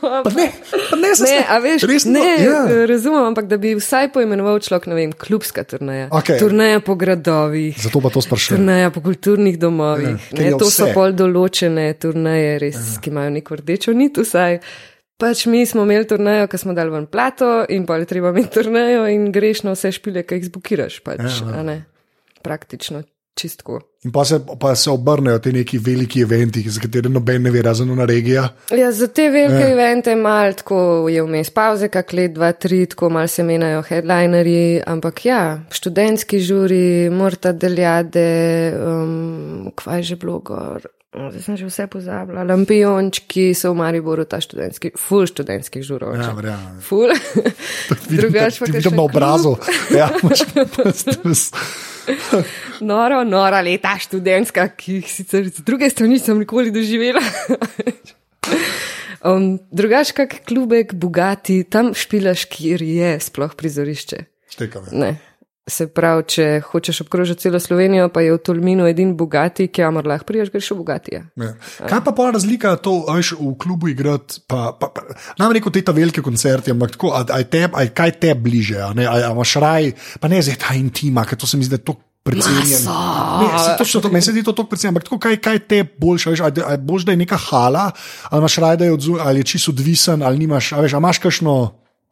Pa ne, pa ne, ne, a veš, resno, ne, ja. razumem, ampak da bi vsaj poimenoval človek, ne vem, klubska turnaja. Okay. Turnaja po gradovih. Zato pa to sprašujem. Turnaja po kulturnih domovih. Ja, ne, to vse. so pol določene turnaje, res, ja. ki imajo neko rdečo nit vsaj. Pač mi smo imeli turnajo, ko smo dali ven plato in pa je treba imeti turnajo in greš na vse špile, ki jih zbukiraš. Pač, ja, ja. Praktično čistko. In pa se, pa se obrnejo ti neki veliki eventi, za katere noben ne ve, razen na regija. Ja, za te velike ja. evente je malo tako, je vmes pauze, kak let, dva, tri, tako malo se menjajo headlinerji, ampak ja, študentski žuri, morta deljade, um, kvaj že bilo gor. Zdaj sem že vse pozabila. Lampiončki so v Mariboru, ta študentski, full študentskih žurov. Ja, verjamem. Full. [laughs] Drugač pa. Vidim na obrazu. Ja, [laughs] noro, nora leta študentska, ki jih sicer z druge strani nisem nikoli doživela. [laughs] um, drugač, kak klubek, bogati, tam špilaš, kjer je sploh prizorišče. Štekam. Se pravi, če hočeš obkrožiti celo Slovenijo, pa je v Tolminu edin bogati, ki amor lahko priješ, greš v bogatije. Ja. Kaj pa pa razlika to, veš, v klubu igrati, pa, pa, pa nam reko te ta velike koncerti, ampak tako, aj, aj te, aj kaj te bliže, aj, aj imaš raj, pa ne zdaj ta intima, ker to se mi zdi, to precenjen. Ne, se točno to, meni se zdi to tako precenjen, ampak tako, kaj, kaj te boljše, veš, ali, ali boš, da je neka hala, ali imaš raje, da je odzun, ali je čisto odvisen, ali nimaš, a veš, a imaš kakšno,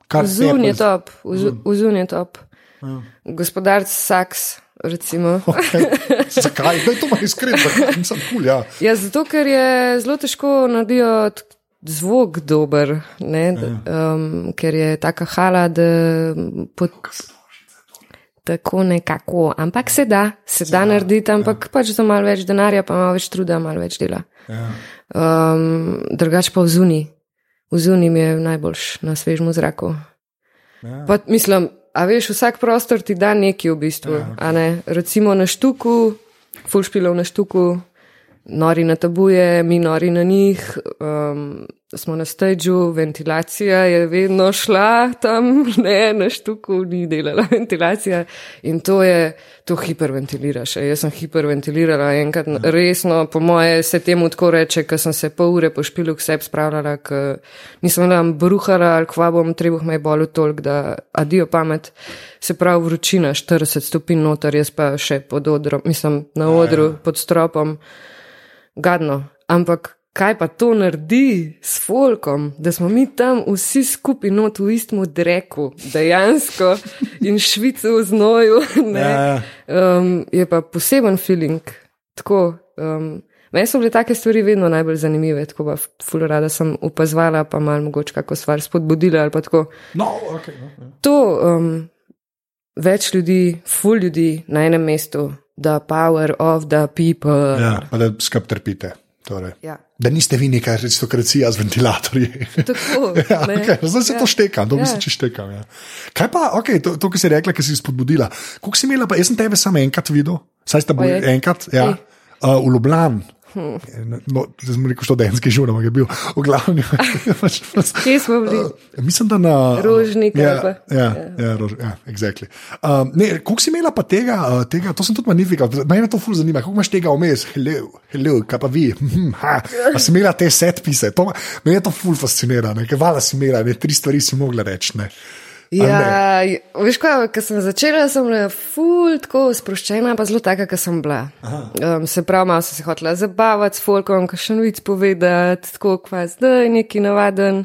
kar se Zun je top, vzun je top. Ja. Gospodarc Saks, recimo. [laughs] Okay. Zakaj? Da je to malo iskreno, nisem kul. Ja. ja, zato ker je zelo težko narediti zvok dober, ne, ja. um, ker je taka hala, da pot, tako nekako. Ampak se da, se da narediti, ampak ja. pač za malo več denarja, pa malo več truda, malo več dela. Ja. Um, drugač pa v zuni. V zuni mi je najboljš na svežem zraku. Ja. Pa, mislim, a veš, vsak prostor ti da nekaj v bistvu. Ja, okay. Recimo na štuku, fulšpilov na štuku, nori na tabuje, mi nori na njih. Um, smo na stežu, ventilacija je vedno šla tam, [laughs] ne, na štuku ni delala [laughs] ventilacija in to je, to hiperventiliraš. Jaz sem hiperventilirala enkrat resno, po moje se temu tako reče, ker sem se pol ure po špilu k sebi spravljala, ker nisem nam bruhala ali kva bom, trebuh me je bolj tolk, da adijo pamet. Se pravi vročina, 40 stopinj noter, jaz pa še pod odrom, mislim na odru, ja. pod stropom. Gadno, ampak kaj pa to naredi s folkom, da smo mi tam vsi skupaj not v istem dreku, dejansko in švico v znoju. [laughs] Ja. Um, je pa poseben feeling. Tako, um, meni so bile take stvari vedno najbolj zanimive, tako pa ful rada sem opazovala, pa mal mogoče kako stvar spodbudila ali pa tako. No, okay, okay. No, to um, več ljudi, ful ljudi na enem mestu. The power of the people. Ja, pa da skrb trpite. Torej. Ja. Da niste vi neka aristokracija z ventilatorji. [laughs] Tako, [laughs] ja, okay. Zdaj se ja. to šteka, to ja. mislim, če štekam. Ja. Kaj pa, okay, to, to, kar si rekla, ki si spodbudila. Koliko si imela, pa jaz sem tebe samo enkrat videl, saj ste bili enkrat ja, uh, v Ljubljani. Hmm. No, zdaj smo rekli, študentski žur, ampak je bil v glavni. [laughs] Kje smo bili? Uh, mislim, da na Rožniku. Ja, ja, ja, ja, rož, ja exactly. um, Koliko si imela pa tega, uh, tega to sem tudi magnifika, mene to ful zanima, koliko imaš tega vmes, hello, hello, kaj pa vi, hm, ha, a si imela te set pise, to, me je to ful fascinira, ker vala si imela, ne, tri stvari si mogla reči. Ja, veš, kaj, ko sem začela, sem bila ful, tako sproščena, pa zelo taka, kot sem bila. Um, se pravi, malo sem se hotela zabavati s folkom, kaj še novic povedati, tako kva zdaj, neki navaden.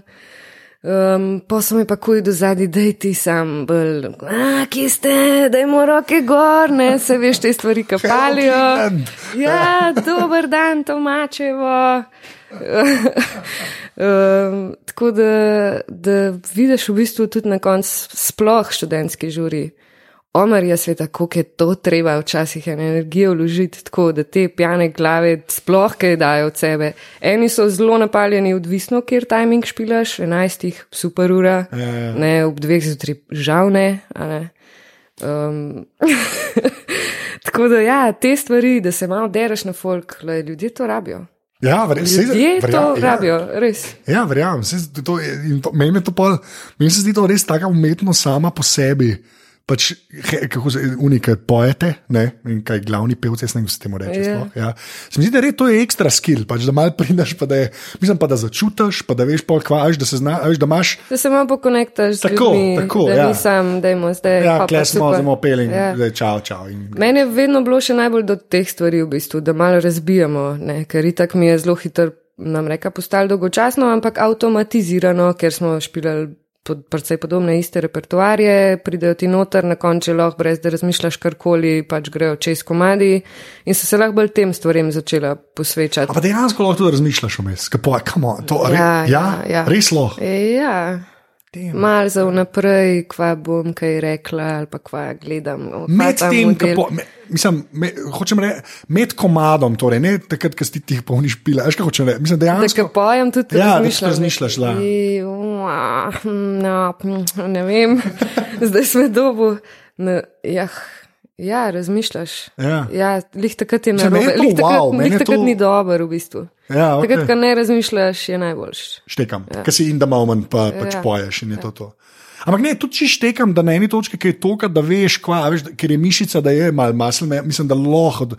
Um, pa so mi pa kuj do zadnji, da ti sam bolj, a kje ste, da imamo roke gor, ne se veš te stvari, ki palijo. Ja, dober dan, Tomačevo. [laughs] um, tako da, da vidiš v bistvu tudi na koncu sploh študentski žuri. Omar je sveta, koliko je to treba včasih energijo vložiti, tako da te pijane glave sploh kaj dajo od sebe. Eni so zelo napaljeni, odvisno, kjer timing špilaš, enajstih, super ura, ja, ja. ne ob dveh zjutraj, žal ne. ne. Um, [laughs] tako da ja, te stvari, da se malo dereš na folk, le, ljudje to rabijo. Ja, Ljudje to ja. rabijo, ja. res. Ja, verjamem. Meni se zdi to res tako umetno sama po sebi pač, he, kako se unike pojete, ne? in kaj glavni pevci, jaz ne vem, se temu reče. Yeah. Ja. ja. Se mi zdi, da je to je ekstra skill, pač, da malo prideš, pa da, je, mislim, pa da začutiš, pa da veš, pol kvaš, da se znaš, da imaš. Da se malo pokonektaš. Tako, ljudmi, tako. Da ja. nisem, da imamo zdaj. Ja, kle smo, zelo peling, ja. da je čau, čau. In... Meni je vedno bilo še najbolj do teh stvari, v bistvu, da malo razbijamo, ne? ker itak mi je zelo hitro. Nam reka postalo dolgočasno, ampak avtomatizirano, ker smo špilali pod, precej podobne iste repertoarje, pridejo ti noter, na koncu lahko brez da razmišljaš karkoli, pač grejo čez komadi in so se lahko bolj tem stvarem začela posvečati. Pa dejansko lahko tudi razmišljaš vmes, kako je, kamo, to je, ja, ja, ja, ja. res lahko. Ja. Mal za vnaprej, kva bom kaj rekla, ali pa kva gledam. Med tem, po, me, mislim, me, hočem reči, med komadom, torej ne takrat, ko si ti polniš pila, veš, kaj hočem reči. Mislim, dejansko. Da, pojem tudi ja, razmišljam. razmišljaš, da. No, ne vem, [laughs] zdaj smo dobu. Ne, jah. Ja, razmišljaš. Ja, ja lih takrat je narobe. Lih takrat, wow, lih takrat to... ni dobro, v bistvu. Ja, okay. Takrat, ko ne razmišljaš, je najboljš. Štekam, ja. ker si in da moment pa, pač ja. poješ in je ja. to to. Ampak ne, tudi če štekam, da na eni točki je to, da veš, kva, veš, ker je mišica, da je malo masel, mislim, da lahko.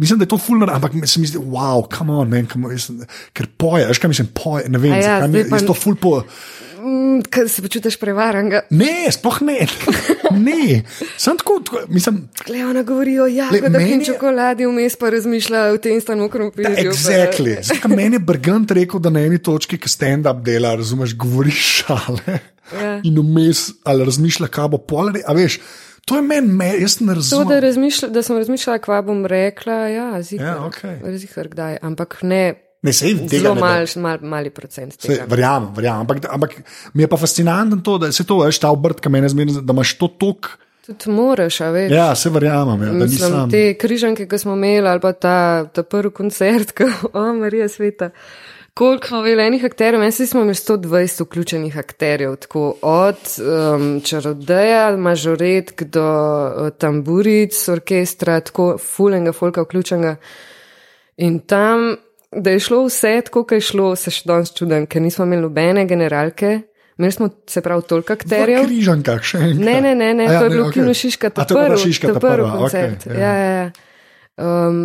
Mislim, da je to fulno, ampak se mi zdi, wow, come on, man, come on, mislim, ker poje, veš, kaj mislim, poje, ne vem, ja, zakaj mi je to ful po. Mm, Kaj se počutiš prevaranega? Ne, sploh ne. [laughs] ne. Sem tako, tako mislim. Le ona govori o jagodah meni in je- čokoladi, vmes pa razmišlja o tem stanu krompirju. pa- Exactly. Zakaj meni je Brgant rekel, da na eni točki, ki stand-up dela, razumeš, govoriš šale Ja. in vmes ali razmišlja, kaj bo pol. A veš, to je meni, me, jaz ne To, da, razumem. razmišlja, da sem razmišljala, kva bom rekla, ja, zihar, Ja, okej. zihar kdaj, ampak ne, Ne, sej zelo mal, mal, mali procent Sej, tega. verjamem, verjamem. Ampak, ampak mi je pa fascinantno to, da se to, veš, ta obrt, ki meni zmeraj, da imaš to tok. Tudi moraš, a veš. Ja, se verjamem, ja, Mislim, nisem. te križanke, ki smo imeli, ali pa ta, ta prvi koncert, ko, [laughs] o, Marija sveta. Koliko smo imeli enih akterjev, meni se smo imeli 120 vključenih akterjev, tako od um, čarodeja, mažoretk do uh, tamburic, orkestra, tako fulenga, folka vključenega. In tam, da je šlo vse tako, kot je šlo, se še danes čudem, ker nismo imeli nobene generalke, imeli smo se prav toliko akterjev. Križanka, še enkrat. Ne, ne, ne, ne ja, to je ne, bilo okay. kino Šiška, A ta to je bila prvi, Šiška, ta ta prvi prva, koncert. okej, ja. ja, ja, ja. Um,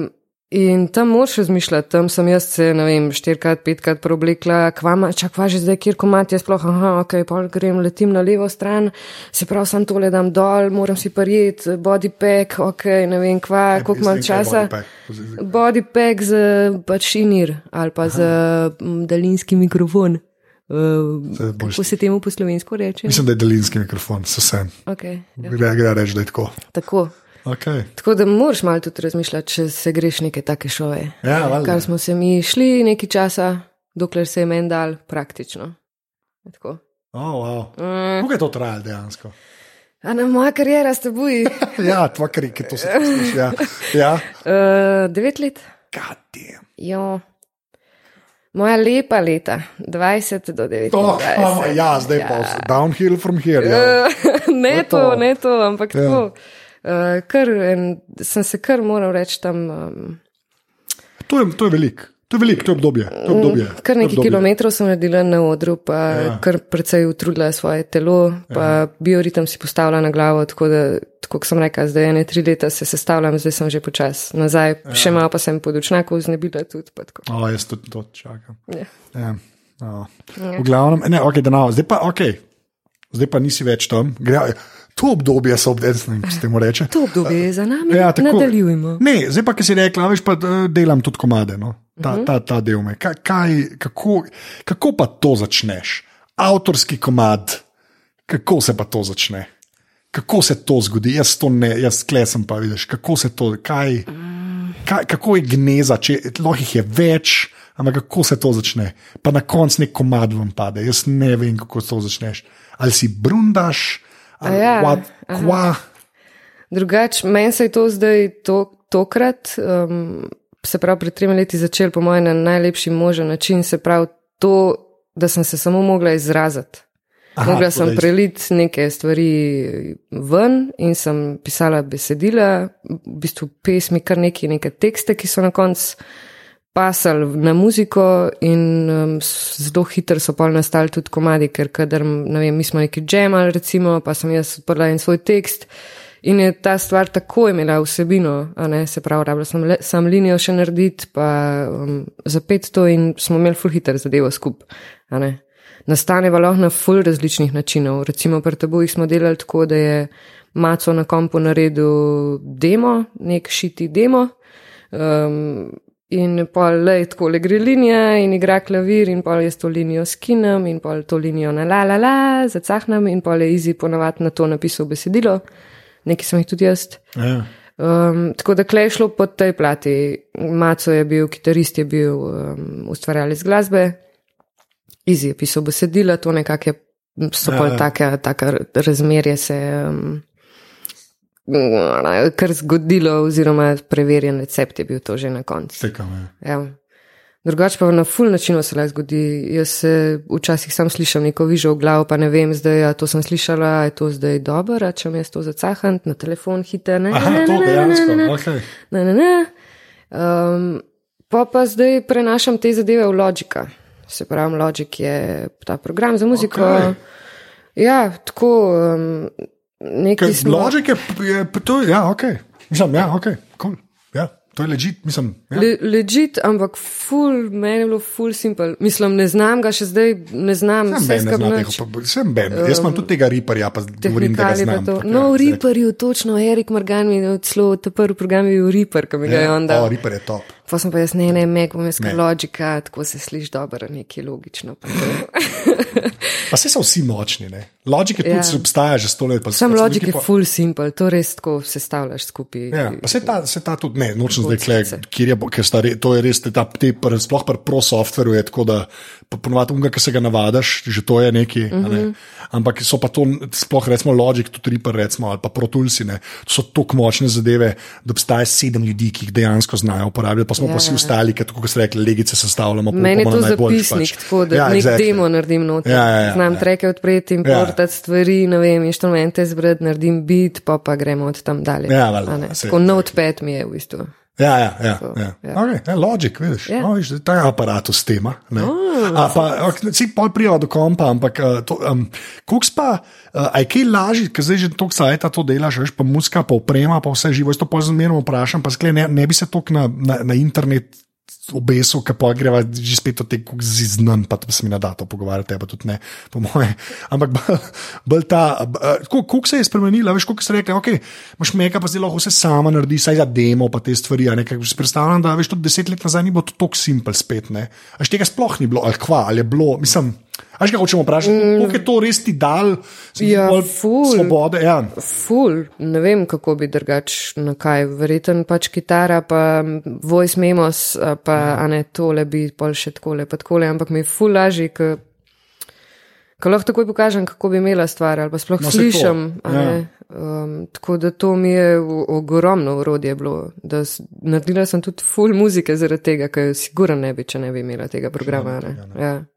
in tam moraš razmišljati, tam sem jaz se, ne vem, štirikrat, petkrat preoblekla, kvama, čak, kva že zdaj, kjer komat je sploh, aha, ok, pa grem, letim na levo stran, se prav sam tole dam dol, moram si prijeti, body pack, ok, ne vem kva, koliko imam časa. body pack. Z pač inir ali pa z mm, daljinski mikrofon. Uh, kako se temu po slovensko reče? Mislim, da je daljinski mikrofon, se vsem. Okay, ja. Gre, gre reči, da je tako. Tako. Okay. Tako da moraš malo tudi razmišljati, če se greš neke take šove. Ja, valjda. Kar smo se mi šli nekaj časa, dokler se je meni dal praktično. Tako. Oh, wow. Mm. Kako je to trajalo dejansko? A na moja karijera ste boji. [laughs] ja, tvoja karika, to se sliši. Ja. ja. Uh, [laughs] devet let. God damn. Jo. Moja lepa leta, 20 do 29. Oh, oh, ja, zdaj pa vse. downhill from here. Ja. [laughs] ne To je to, to. ne to, ampak Ja. ja. tako. Uh, kar, en, sem se kar moral reči tam. Um, To je, to je veliko, to je veliko, to je obdobje. To je obdobje. Kar to je nekaj obdobje. kilometrov sem naredila na odru, pa Ja. ja. kar precej utrudila svoje telo, pa ja. bioritem si postavila na glavo, tako da, tako kot sem rekla, zdaj ene tri leta se sestavljam, zdaj sem že počas nazaj, ja. še malo pa sem pod učnako znebila tudi. O, jaz tudi to čakam. Ja. Ja. Oh. V glavnem, ne, okay, da zdaj pa, okay. Zdaj pa nisi več tam. Gre, to obdobje so obdesne, če temu reče. To obdobje je za nami, Ja, tako. nadaljujemo. Ne, zdaj pa, ki si rekla, veš, pa eh, delam tudi komade. No? Ta, Mhm. ta, ta del me. Kaj, kaj, kako, kako pa to začneš? Avtorski komad, kako se pa to začne? Kako se to zgodi? Jaz to ne, jaz klesem pa vidiš, kako se to, kaj, kaj, kako je gneza, če lahko jih je več, ampak kako se to začne. Pa na koncu nek komad vam pade, jaz ne vem, kako to začneš. Ali si brundaš, ali ja, what, kva. Drugače, meni se je to zdaj to, tokrat, um, se pravi, pred tremi leti začel, po mojem, na najlepši možen način, se pravi, to, da sem se samo mogla izraziti. Aha, Mogla sem preliti neke stvari ven in sem pisala besedila, v bistvu pesmi, kar neki neke tekste, ki so na koncu pasali na muziko in um, zelo hitro so pol nastali tudi komadi, ker kadar, ne vem, mi smo neki džemali, recimo, pa sem jaz odprla en svoj tekst in je ta stvar tako imela vsebino, a ne, se pravi, rabila sem le, sam linijo še narediti, pa um, zapet to in smo imeli full hiter zadevo skupaj, a ne. Nastane pa lahko na full različnih načinov. Recimo pri tabojih smo delali tako, da je Maco na kompu naredil demo, nek šiti demo. Um, in pa le tako le gre linija in igra klavir in pa jaz to linijo skinem in pa to linijo na la la la, zacahnem in pa le izi ponavadi na to napisal besedilo. Nekaj sem jih tudi jaz. Ja. Um, tako da klej šlo po tej plati. Maco je bil, kitarist je bil um, ustvarjalec glasbe, Izi je pisal besedila, to nekako je, so Ja, pol ja. taka, taka razmerje se um, kar zgodilo, oziroma preverjen recept je bil to že na koncu. Sekam, ja. Ja. Drugače pa na full način se lahko zgodi. Jaz se včasih sam slišim neko vižo v glavu, pa ne vem, zdaj ja, to sem slišala, je to zdaj dobro, a če mi jaz to zacahant na telefon hiter, ne, Aha, ne, to ne, dejansko. ne, ne, Okay. ne, ne, ne. Um, pa pa zdaj prenašam te zadeve v Logika. Se pravi, Logic je ta program za muziko. Okej. Ja, tako um, nekaj smo. Logic je, je to, ja, ok. Mislim, ja, ok, cool. Ja, To je ležit, mislim. Ja. Le, ležit, ampak ful, meni je bilo ful simple. Mislim, ne znam ga še zdaj, ne znam Sem ben, ne znam tega, pa- sem ben. Jaz imam tudi tega riparja, pa govorim, da ga pa znam. tako, No, ja, v. Reaperju, točno, Erik Morgan mi je celo ta prvi program je bil Reaper, ki mi ga je Ja, on dal. O, ripar je top. Pa sem pa jaz, ne, ne, meg bom jaz logika, tako se sliši dobro, nekaj logično. pa se so vsi močni, ne. Logika Ja. tudi obstaja že sto let. Sam so logik neki je pa- full simple, to res tako sestavljaš skupaj. Ja, pa se ta, se ta tudi, ne, nočem zdaj, kle, kjer je, ker sta, re- to je res, ta, te, pr- sploh pri pro softveru je tako, da po- ponovadi unga, ki se ga navadaš, že to je neki, uh -huh. ne. Mhm. ampak so pa to, sploh recimo Logic, tudi Reaper, recimo, ali pa Pro Toolsi, ne, to so tako močne zadeve, da obstaja sedem ljudi, ki jih dejansko znajo uporabljati, smo ja. Ja. pa vsi ostali, ki tako kot ste rekli, legice sestavljamo. Meni je to najboljše zapisnik, pač. tako da Ja, ja, nek exactly. demo naredim noter. Ja, ja, ja, Znam ja. treke odpreti, importati ja. stvari, ne vem, inštrumente zbrati, naredim beat, pa pa gremo od tam dalje. Ja, valjda, A ne, saj, Tako notepad mi je v bistvu. Ja, ja, ja. To, ja. ja. Okay, ja Logic, vidiš, Ja. no, vidiš, ta aparat s tema. Oh, pa, si pol prijava do kompa, ampak uh, to, um, koks pa, uh, aj kaj lažje, ker zdaj že toliko sajta to delaš, veš, pa muska, pa oprema, pa vse živo, jaz to pa zmerno vprašam, pa skle, ne, ne bi se tok na, na, na internet obesil, ker pa greva že spet od tega ziznan, pa to se mi ne da to pogovarjati, pa tudi ne, po moje. Ampak bolj, ta, kako se je spremenila, veš, kako se reče, ok, imaš meka, pa zdaj lahko vse sama naredi, saj za demo, pa te stvari. a ne, ker si Predstavljam, da veš, tudi deset let nazaj ni bilo to tako simpel spet, ne. Až tega sploh ni bilo, ali kva, ali je bilo, mislim. Až ga hočemo vprašati, mm. koliko je to res ti dal, Ja, ful. svobode. Ja. Ful, ne vem, kako bi drugač na kaj. Verjeten pač kitara, pa voice memos, pa Ja. a ne tole bi pol še takole, pa takole, ampak mi je ful lažje, ker ko lahko takoj pokažem, kako bi imela stvar, ali pa sploh No, slišim. ja. ne. Um, tako da to mi je ogromno urodje bilo. Naredila sem tudi ful muzike zaradi tega, ker sigurno ne bi, če ne bi imela tega programa. Ne. Ja. Kar je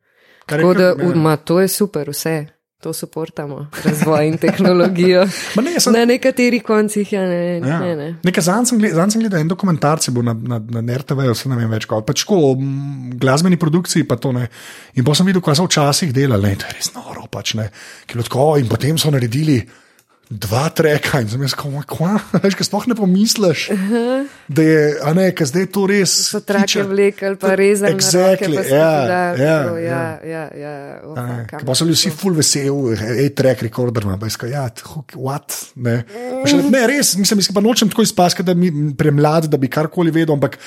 Tako da, ma, to je super, vse. To suportamo, razvoj in tehnologijo. [laughs] Ne, sem- Na nekaterih koncih, ja, ne, Ja. ne, ne. Nekaj zanj sem, gledal en dokumentarc, je bil na, na, na RTV, vse ne vem več, kot pač o glasbeni produkciji. pa to ne. In potem sem videl, kaj so včasih delali, ne, to je res noro. Pač, ne, je tako, in potem so naredili. Dva treka in sem jaz rekel, kva, [laughs] veš, kaj sploh ne pomisliš, da je, a ne, ker zdaj je to res. So trake vlekel, pa rezali. Exactly, roke, pa ja, ja, ja, ja, ja. ja, ja, oh, A ne, Pa so bili vsi full veseli, hej, track recorder, ima, pa iskajo, ja, hook, what, ne. Še, ne, res, mislim, mislim, pa nočem tako izpaskati, da bi premlad, da bi karkoli vedel, ampak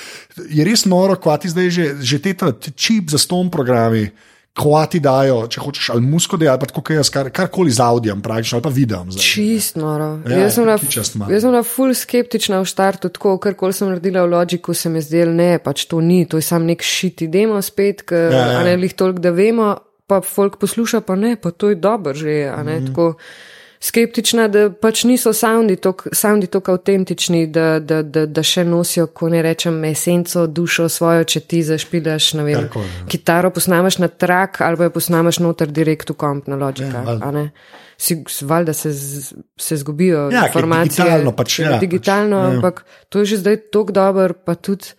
je res noro, kvati zdaj že, že te čip za ston programi. Kvati dajo, če hočeš, ali musko dajo, ali pa kaj jaz, kar, karkoli z audijem, praktično, ali pa videom. zdaj. Čist noro. Ja, jaz sem bila, malo. jaz sem bila ful skeptična v štartu, tako kar koli sem naredila v logiku, se mi zdelo, ne, pač to ni, to je sam nek šiti demo spet, ker Ja, ja, ne lih toliko, da vemo, pa folk posluša, pa ne, pa to je dobro že, a ne, mm. tako skeptična, da pač niso soundi tako avtentični, da, da, da, da še nosijo, ko ne rečem, esenco, dušo svojo, če ti zašpilaš, vem, Karkoli, ja. kitaro posnamaš na trak ali pa jo posnamaš noter direkt v komp na logika, Ja. Si, valjda se, z- se zgubijo Ja, informacije. digitalno pač, ja, digitalno, pač, ja. ampak to je že zdaj tako dober, pa tudi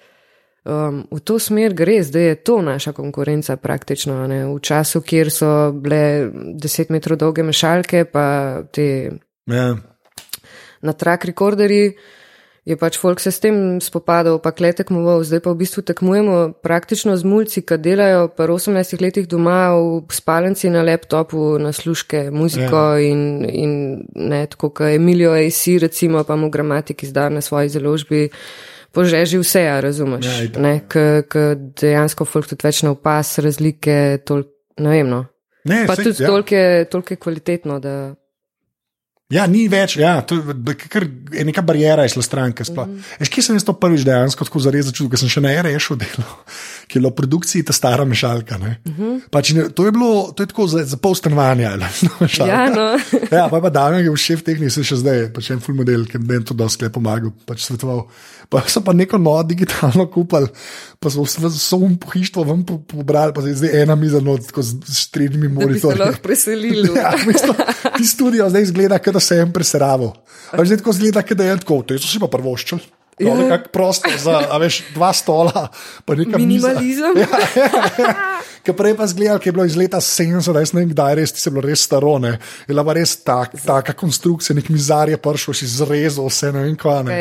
um, v to smer gre, zdaj je to naša konkurenca praktično. Ne? V času, kjer so bile 10 metrov dolge mešalke, pa te Ja. na trak rekorderji. Je pač folk se s tem spopadal, pa kle tekmoval, zdaj pa v bistvu tekmujemo praktično z mulci, ki delajo pa 18 letih doma v spalnici na laptopu, na služke, muziko ja. in, in ne, tako kot Emilio AC, recimo, pa mu gramatik izdar na svoji založbi, požeži vse, a razumeš, Ja, itak, ne, k dejansko folk tudi več ne opas razlike, tol, ne vem, no. Ne, Pa saj, tudi ja. toliko je, toliko je kvalitetno, da Ja, ni več, ja, to da- kar je neka barijera išla stran. Mm Mhm. -hmm. Kje sem jaz to prvič dejansko tako zares začutil, ker sem še na REŠ-u delal, [laughs] ki je bilo v produkciji ta stara mešalka. Mm Mhm. -hmm. pač, ne, to je bilo to je tako za, za pol stanovanja. [laughs] no. Ja, no. [laughs] ja, pa pa Damien, ki je v šef tehnik, se še zdaj, pač en full model, ki mi je to dosti pomagal, pač svetoval. Pa so pa neko novo digitalno kupili, pa so vse um pohištvo vam po- pobrali, pa zdaj je ena miza not, tako z, s tremi da bi se monitorji. lahko preselili. [laughs] Ja, v bistvu, ti studio zdaj izgleda, kot da se je en preseraval. Ali zdaj tako izgleda, kot da je tako, to so si pa prvoščili. To je nekako prosto za a veš, dva stola, Minimalizem. Ja, ja, ja. Ker prej pa zgledal, ki je bilo iz leta 70, da ne vem, kdaj res se bilo res staro, ne. Je bila pa res tak, taka konstrukcija, nek mizar je prišel, si zrezal vse, ne vem kva. Ne.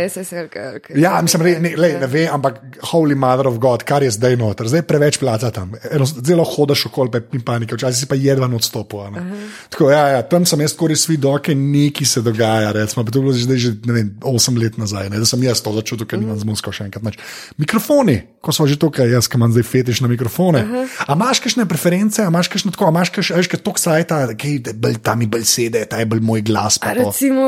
Ja, mislim, re, ne, le, ne vem, ampak Holy Mother of God, kar je zdaj noter, zdaj je preveč placa tam. Eno, zelo hodaš okoli, pa in panike, včasih si pa jedva odstopil. a ne. Tako, ja, ja, tam sem jaz skoraj videl, da nekaj se dogaja, recimo, pa to je bilo zdaj že ne vem, 8 let nazaj, ne, da sem jaz to začutil, ker nimam z muziko še enkrat. Nič. Mikrofoni, ko smo že tukaj, jaz, ki imam zdaj fetiš na mikrofone. A imaš kakšne preference, a imaš kakšne tako, a imaš kakšne, tok sajta, ki tam mi bolj sede, ta je bolj moj glas. Recimo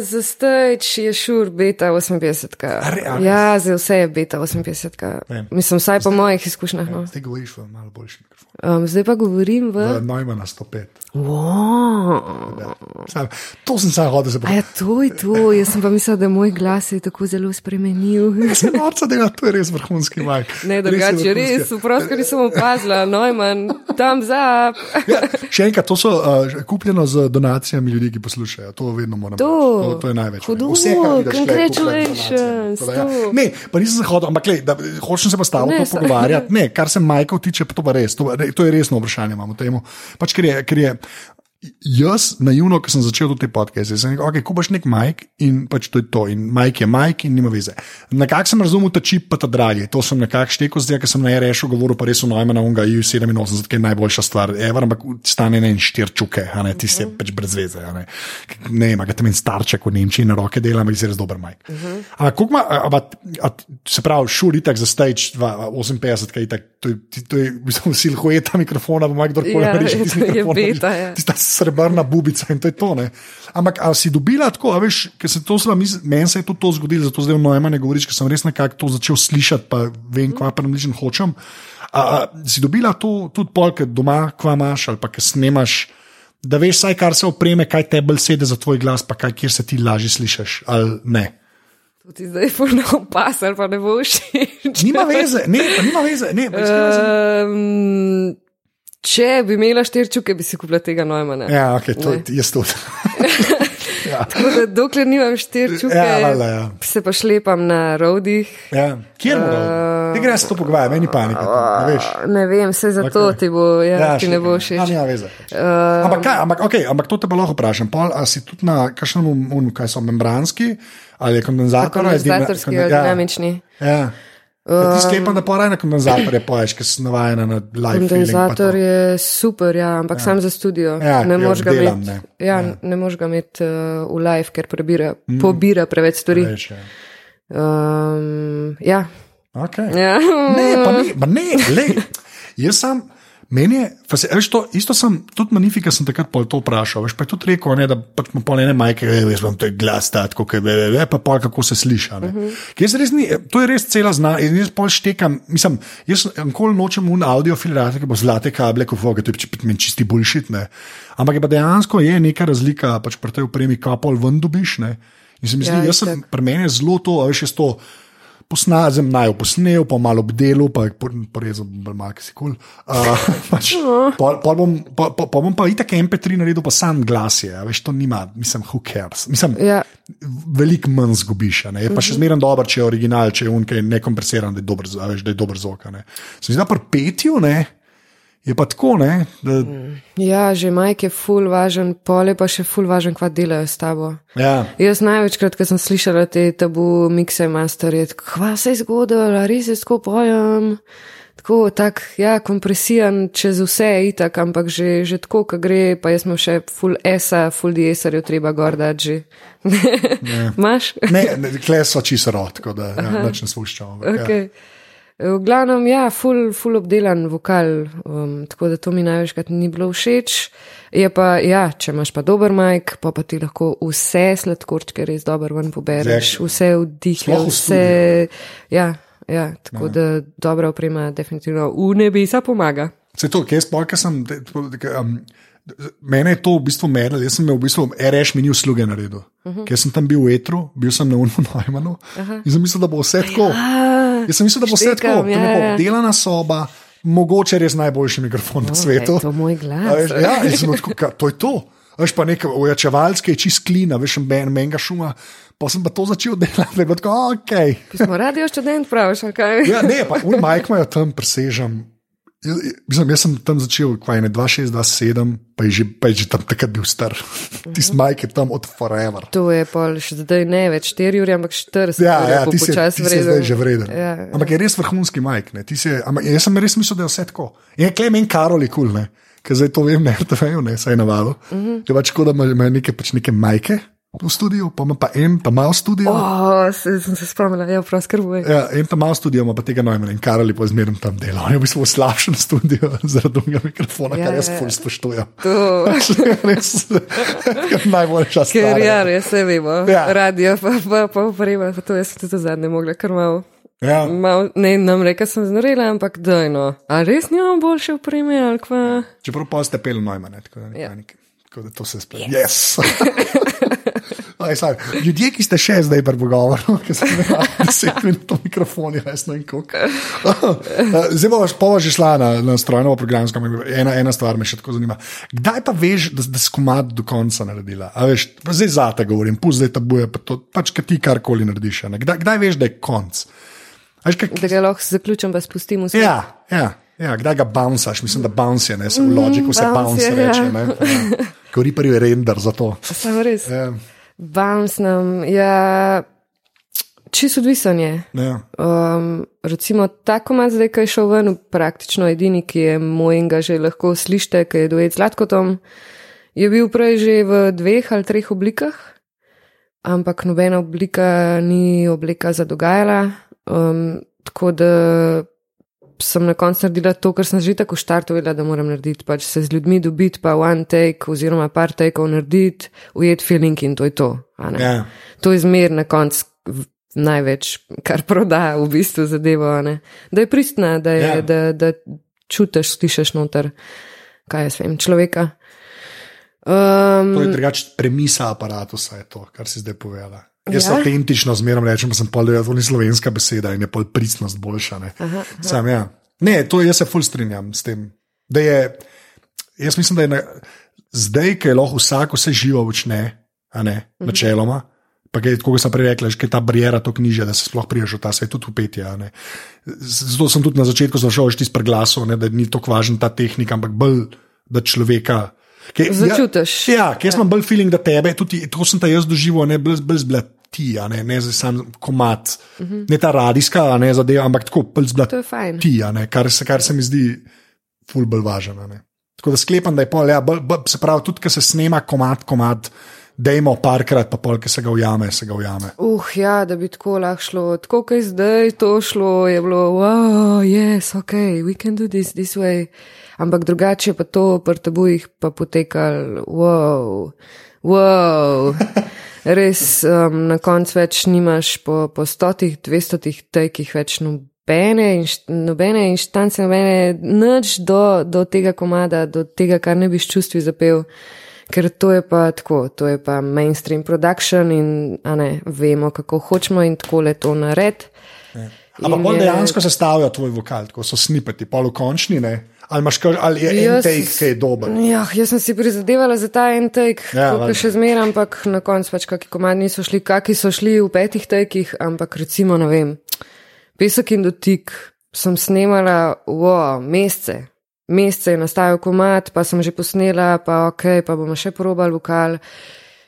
za stage je šur beta 58. A re- a res? Ja, za vse je beta 58. Vem. Mislim, vsaj po mojih izkušnjah. No. Zdaj govoriš v malo boljši mikrofon. Um, zdaj pa govorim v. Uh, Nojma na 105. Wow. Ja. Sam, to sem sam hodil, se A pravi. ja, to je to. Jaz sem pa mislil, da moj glas je tako zelo spremenil. [laughs] Se norca dela, to je res vrhunski majk. Ne, drugače, res, vprost, ker sem opazila, Neumann, tam [laughs] za. Ja, še enkrat, to so uh, kupljeno z donacijami ljudi, ki poslušajo. To vedno moramo To. reči. to, to je največ. Hudo, congratulations, da. Ja. Ne, pa nisem se hodil, ampak lej, da, hočem se pa s tabo Ne, to sa- pogovarjati. Ne, kar se Majkov tiče, pa to pa res. To, to je resno vprašanje, imamo temu. Pač, ker je, ker je Jaz, naivno, ko sem začel te podcaste, sem rekel, okay, kupaš nek Mike in pač to je to. In Mike je Mike in nima veze. Nekako sem razumel ta čip, pa ta dragi. To sem nekako štekel, zdaj, ker sem na RŠ govoril, pa res o Neumana unga EU87, ki je najboljša stvar, ever, ampak stane ne in štir čuke, ne, ti si pač brez veze. Ne, ne vem, kaj tam en starček v Nemčiji na roke dela, ampak si res dober Mike. Uh -huh. Ampak, koliko ima, a, a, a, se pravi, šur itak za stage 2, 58, kaj itak, to je, to je, v bistvu, silhueta mikrofona, bo kdorkoli Ja, reče, [laughs] to je beta, ja. tista srebrna bubica in to je to. Ne? Ampak ali si dobila tako, a veš, ker se to zelo, meni se je tudi to zgodilo, zato zdaj o Nojma ne govoriš, ker sem res nekako to začel slišati, pa vem, kva pa namličen hočem. A, a, si dobila to tudi polk doma, kva imaš ali pa kaj snemaš. Da veš, saj kar se opreme, kaj te bolj sedi za tvoj glas, pa kaj, kjer se ti lažje slišiš, ali ne. Ti zdaj polno pas, ali pa ne boš. Nima veze, ne, nima veze, ne. Um, če bi imela štirčuke, bi si kupila tega Neumana. Ja, ok, to Ne. je jaz tudi. [laughs] Tako da, dokler nimam štirčuke, Ja, valjda, ja. se pa šlepam na rodih. Ja, kjer moramo? Ti greš to pogovarjati, meni panika. Ne veš. Ne vem, se zato okay. ti bo, ja, ja, ti ne bo všeč. nima veze. Uh, ampak, kaj, ampak, okay, ampak to te pa lahko vprašam. Pol, a si tudi na kakšnem, kaj so membranski ali Kondenzatorski konde- ali dinamični. Ja. Ja. Ti sklepam, da pa raj na kondenzatorje poješ, ker si navajena na live Kondenzator je super, ja, ampak ja. sam za studio. Ja, ne ki moreš ga imeti, ja, ja. ne imeti uh, v live, ker prebira, mm. pobira preveč stvari. Veš, ja. Um, ja. Okay. Ja. Ne, pa ne, [laughs] pa ne, lej. Jaz sem, meni je, se, veš, to, isto sem, tudi Manifika sem takrat pol to vprašal, veš, pa je tudi rekel, ne, da pač ima pol ene majke, "Ej, jaz imam to glas, tako, kaj ve, ve, pa pol kako se sliši. Uh -huh. Res ni, to je res cela zna, jaz pol štekam, mislim, jaz nikoli nočem un audio filtrate, ki bo zlate kable, ko voga, to je pač meni čisti bullshit, ne. Ampak je pa dejansko je neka razlika, pač pri tej opremi, kaj pol ven dobiš, ne. In se mi zdi, Ja, ja, jaz sem, pri meni je zelo to, veš, jaz to posnazem, naj jo posnel, pa malo obdelal, pa porezal bolj malo, si kul. Cool. [laughs] Uh, pač, bom, pol, pol, pol bom pa itak MP3 naredil, pa sam glas je, veš, to nima, mislim, who cares. Mislim, Ja. Veliko manj zgubiš, ne. je pa še zmeraj dober, če je original, če je unke nekompresiran, da je dober, veš, da je dober zvok. ne. Se mi zdi, da pri petju ne, je pa tako, ne, da, ja, že Mike je full važen, pole pa še full važen, kva delajo s tabo. ja. Jaz največkrat, ko sem slišala te tabu mikse masterje, kva se je zgodilo, res je tako pojem. Tako, tak, ja, kompresijan čez vse je itak, ampak že, že tako, ko gre, pa jaz imam še full esa, full dieserjev treba gor dati že. [laughs] Maš? Ne, ne kle so čisto rod, tako da ja, nič ne spuščamo. ampak, Ja. V glavnem, ja, full, full obdelan vokal, um, tako da to mi največkrat ni bilo všeč. Je pa, ja, če imaš pa dober majk, pa, pa ti lahko vse sladkorčke res dobro ven pobereš, Exactly. vse vdihe, Sploh v vse. Ja, ja, tako da dobra oprema definitivno v nebesa pomaga. Se to, kje sploh, ker sem. te- tako, da, Um, mene je to v bistvu medlo, jaz sem imel v bistvu RŠ meni usluge naredil. Uh -huh. Ker sem tam bil v etru, bil sem na Unmu [laughs] Najmanu uh -huh. in sem mislil, da bo vse tako. A, Jaz sem mislil, da bo vse tako. ja, je ja. obdelana soba, mogoče res najboljši mikrofon na svetu. je to moj glas. A ja, tako, "Ka- to je to. Veš pa nekaj ojačevalske, čist klina, veš, en menga šuma. Pa sem pa to začel [laughs] delati, da je bilo tako, ok. Smo radio študent, praviš, kaj? Ja, ne, pa un majk imajo tam presežem. Mislim, jaz sem tam začel, kaj je 2, 6, 2, 7, pa je že, pa je že tam takrat bil star. [laughs] Tisti majk je tam od forever. To je pol, še zdaj ne več 4 ure, ampak 40 Ja, ure ja, ti si, ti si zdaj že vreden. Ja, Ampak je res vrhunski majk. Si, ampak jaz sem res mislil, da je vse tako. Je klemen Karoli kul, ne. Ker zdaj to vem, ne, [laughs] RTV, ne, saj na valu. Uh Mhm. -huh. Je pač tako, da ima ima neke, pač neke majke v studiu, pa ima pa en, pa malo studio. Oh. Se, sem se spomnila, ja, prav skrbuj. Ja, en pa malo studio, ima pa tega nojmena in Karoli pa zmerno tam dela. Je v bistvu v slabšem studiu [laughs] zaradi drugega mikrofona, Ja, kar jaz ja, ful spoštujem. To, [laughs] res, najboljša stvar. ker ja, res se vemo. Ja. Radio, pa pa pa oprema, pa to jaz sem tudi zadnje mogla, kar malo. Ja. Mal, ne, nam reka sem znorela, ampak dajno. A res nimam boljše opreme ali kva? Čeprav pa ste pel nojmene, tako da, Ja. ja. Tako da to se spleti. Yes. [laughs] Aj, sorry. Ljudje, ki ste še zdaj pri pogovoru, [laughs] ki ste imeli deset minut v mikrofonu, jaz ne vem kako. Zdaj boš pa že šla na, na strojno programsko, ena, ena stvar me še tako zanima. Kdaj pa veš, da, da si komat do konca naredila? A veš, zdaj za te govorim, pust zdaj tabuje, pa to, pač kaj ti karkoli narediš. Kdaj, kdaj veš, da je konc? Veš, kak, Da ga lahko zaključim, pa spustim vse. ja, ja, ja, kdaj ga bouncaš, mislim, da bounce je, ne, se v logiku se Mhm, bounce bounce je, reče. ja. Ja. Ko Reaper je render za to. Samo res. Ja, Bounce nam, ja, čisto odvisen je. ja. Um, recimo, ta komat zdaj, ki je šel ven, praktično edini, ki je moj in ga že lahko slišite, ki je duet z Latkotom, je bil prej že v dveh ali treh oblikah, ampak nobena oblika ni oblika za dogajala. Um, tako da sem na koncu naredila to, kar sem že tako štartovala, da moram narediti, pač se z ljudmi dobiti, pa one take oziroma par takeov narediti, ujet feeling in to je to. Ja. To je zmer na koncu največ, kar proda v bistvu zadevo. Da je pristna, da, je, Ja. da, da čutiš, slišiš noter, kaj jaz vem, človeka. Um, To je drugače premisa aparata, je to, kar si zdaj povedala. Jaz Ja? autentično zmerno rečem, da sem pol, da to ni slovenska beseda in je pol pristnost boljša. Ne? aha, Sam, ja. ne, to jaz se ful strinjam s tem. Da je, jaz mislim, da je na, zdaj, ki je lahko vsak vse živo počne, a ne, Mhm. načeloma. Pa je, kot sem prej rekla, je ta barijera tako nižja, da se sploh priješ v ta svet, tudi v petje. a ne. Z- Zato sem tudi na začetku zašel štiri preglasov, ne, da ni tako važna ta tehnika, ampak bolj, da človeka. Kaj, Začutiš. Ja, ja jaz imam bolj feeling, da tebe, tudi to sem ta jaz doživel, ne bolj bolj zblat ti, a ne, ne zdaj sam komat, uh -huh. ne ta radijska, ne zadeva, ampak tako bolj zblat to je fajn. ti, ne, kar, se, kar se mi zdi ful bolj važno. Tako da sklepam, da je pol, ja, bolj, bolj, se pravi, tudi, ko se snema komat, komat, dajmo parkrat, pa pol, ki se ga ujame, se ga ujame. Uh, ja, da bi tako lahko šlo, tako kot je zdaj to šlo, je bilo, wow, yes, ok, we can do this this way. Ampak drugače pa to pri tabujih pa potekalo, wow, wow. [laughs] Res um, na koncu več nimaš po, po stotih, dvestotih tekih več nobene, inš, nobene inštance, nobene nič do, do tega komada, do tega, kar ne bi s čustvi zapel. Ker to je pa tako, to je pa mainstream production in ne, vemo, kako hočemo in tako le to nared. Ampak bolj je- dejansko sestavljajo tvoj vokal, tako so snipeti, pol v končni, ne? ali, imaš, kar- ali je en Jaz- take, ki je dober. Ja, jaz sem si prizadevala za ta en take, Ja, valjda. še zmeraj, ampak na koncu pač kakšni komadi niso šli, kakšni so šli v petih takih, ampak recimo, ne vem, pesek in dotik sem snemala v mesece. Mesece je nastajal komat, pa sem že posnela, pa ok, pa bomo še probali vokal.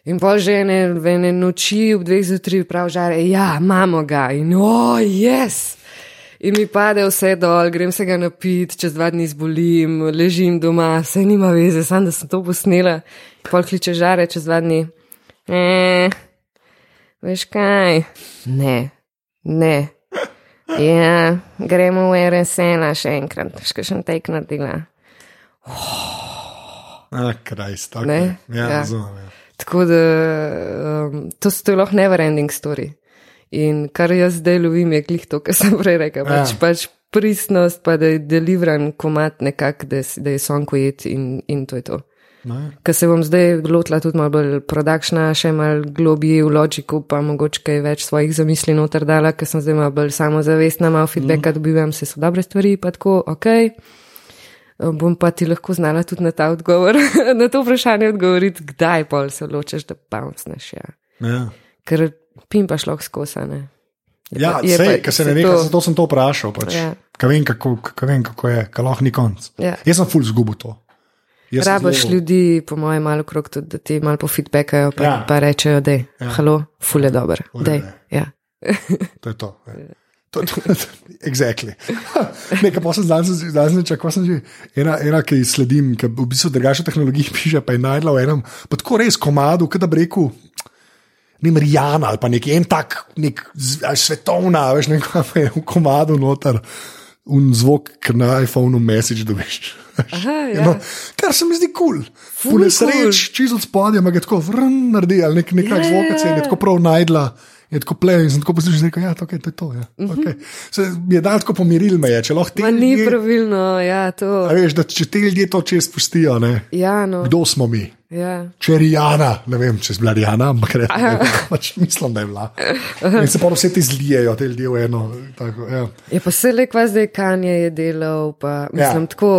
In pol že ene, ene noči ob dveh zjutraj prav žare, ja, imamo ga in o, jaz. In mi pade vse dol, grem se ga napit, čez dva dni zbolim, ležim doma, vse nima veze, sam da sem to posnela. Pol kliče žare čez dva dni. E, veš kaj? Ne, ne. Ja, gremo v RSN še enkrat, še še tek naredila. A, krajst, okay. Ne? Ja, Ja. razumem. Ja. Tako da um, to, to je lahko never ending story. In kar jaz zdaj lovim, je glih to, kar sem prej rekel. Pač, Ja. pač pristnost, pa da je deliveran komat nekako, da, da je son kojet in, in to je to. Ne? Ker se bom zdaj lotila tudi malo bolj produkšna, še malo globije v logiku, pa mogoče kaj več svojih zamisli noter dala, ker sem zdaj malo bolj samozavestna, malo feedbacka mm. dobivam, se so dobre stvari, pa tako, ok. Bom pa ti lahko znala tudi na ta odgovor, [laughs] na to vprašanje odgovoriti, kdaj pol se odločiš, da pouncneš. Ja. Ja. Ker pim pa šlo skosane. Ja, sej, ker se ne ve, to... zato sem to vprašal. Pač. Ja. Kaj vem, kako, kaj vem, kako je, kaj lahko ni konc. Ja. Jaz sem full zgubo to. Rabaš zelo... ljudi, po mojem, malo krok, tudi, da ti malo po feedbackajo, pa, ja. pa rečejo, da je ja. halo, full je dober. Ja. to je to. Ja. [laughs] To, to, to, exactly. [laughs] Nekaj pa sem zdaj znašel, ko sem že ena, ena ki sledim, ki v bistvu drugače tehnologije [laughs] piše, pa je najdla v enem, pa tako res komadu, kada bi rekel, ne Marijana ali pa neki en tak, nek svetovna, veš, nekaj je v komadu noter. Un zvok, ki na iPhonu message dobiš. [laughs] Aha, ja. no, kar se mi zdi kul. Cool. Pune sreč, čisto od spodja, ima tako vrn naredi ali nek, nekaj yeah. zvoka, se je tako prav najdla. Je tako plej in sem tako poslušal, da ja, okay, je to. Ja. Mm -hmm. okay. Se je dal tako pomiril me, je, če lahko ti. Ni ljudje, pravilno, ja, to. Veš, da če te ljudje to čez pustijo, ja, no. kdo smo mi? Ja. Če je Rijana, ne vem, če je bila Rijana, ampak ne, pač mislim, da je bila. In se pa vse ti zlijejo, te ljudje v eno. Tako, ja. Je pa se le kva zdaj kanje je delal, pa mislim, ja. tako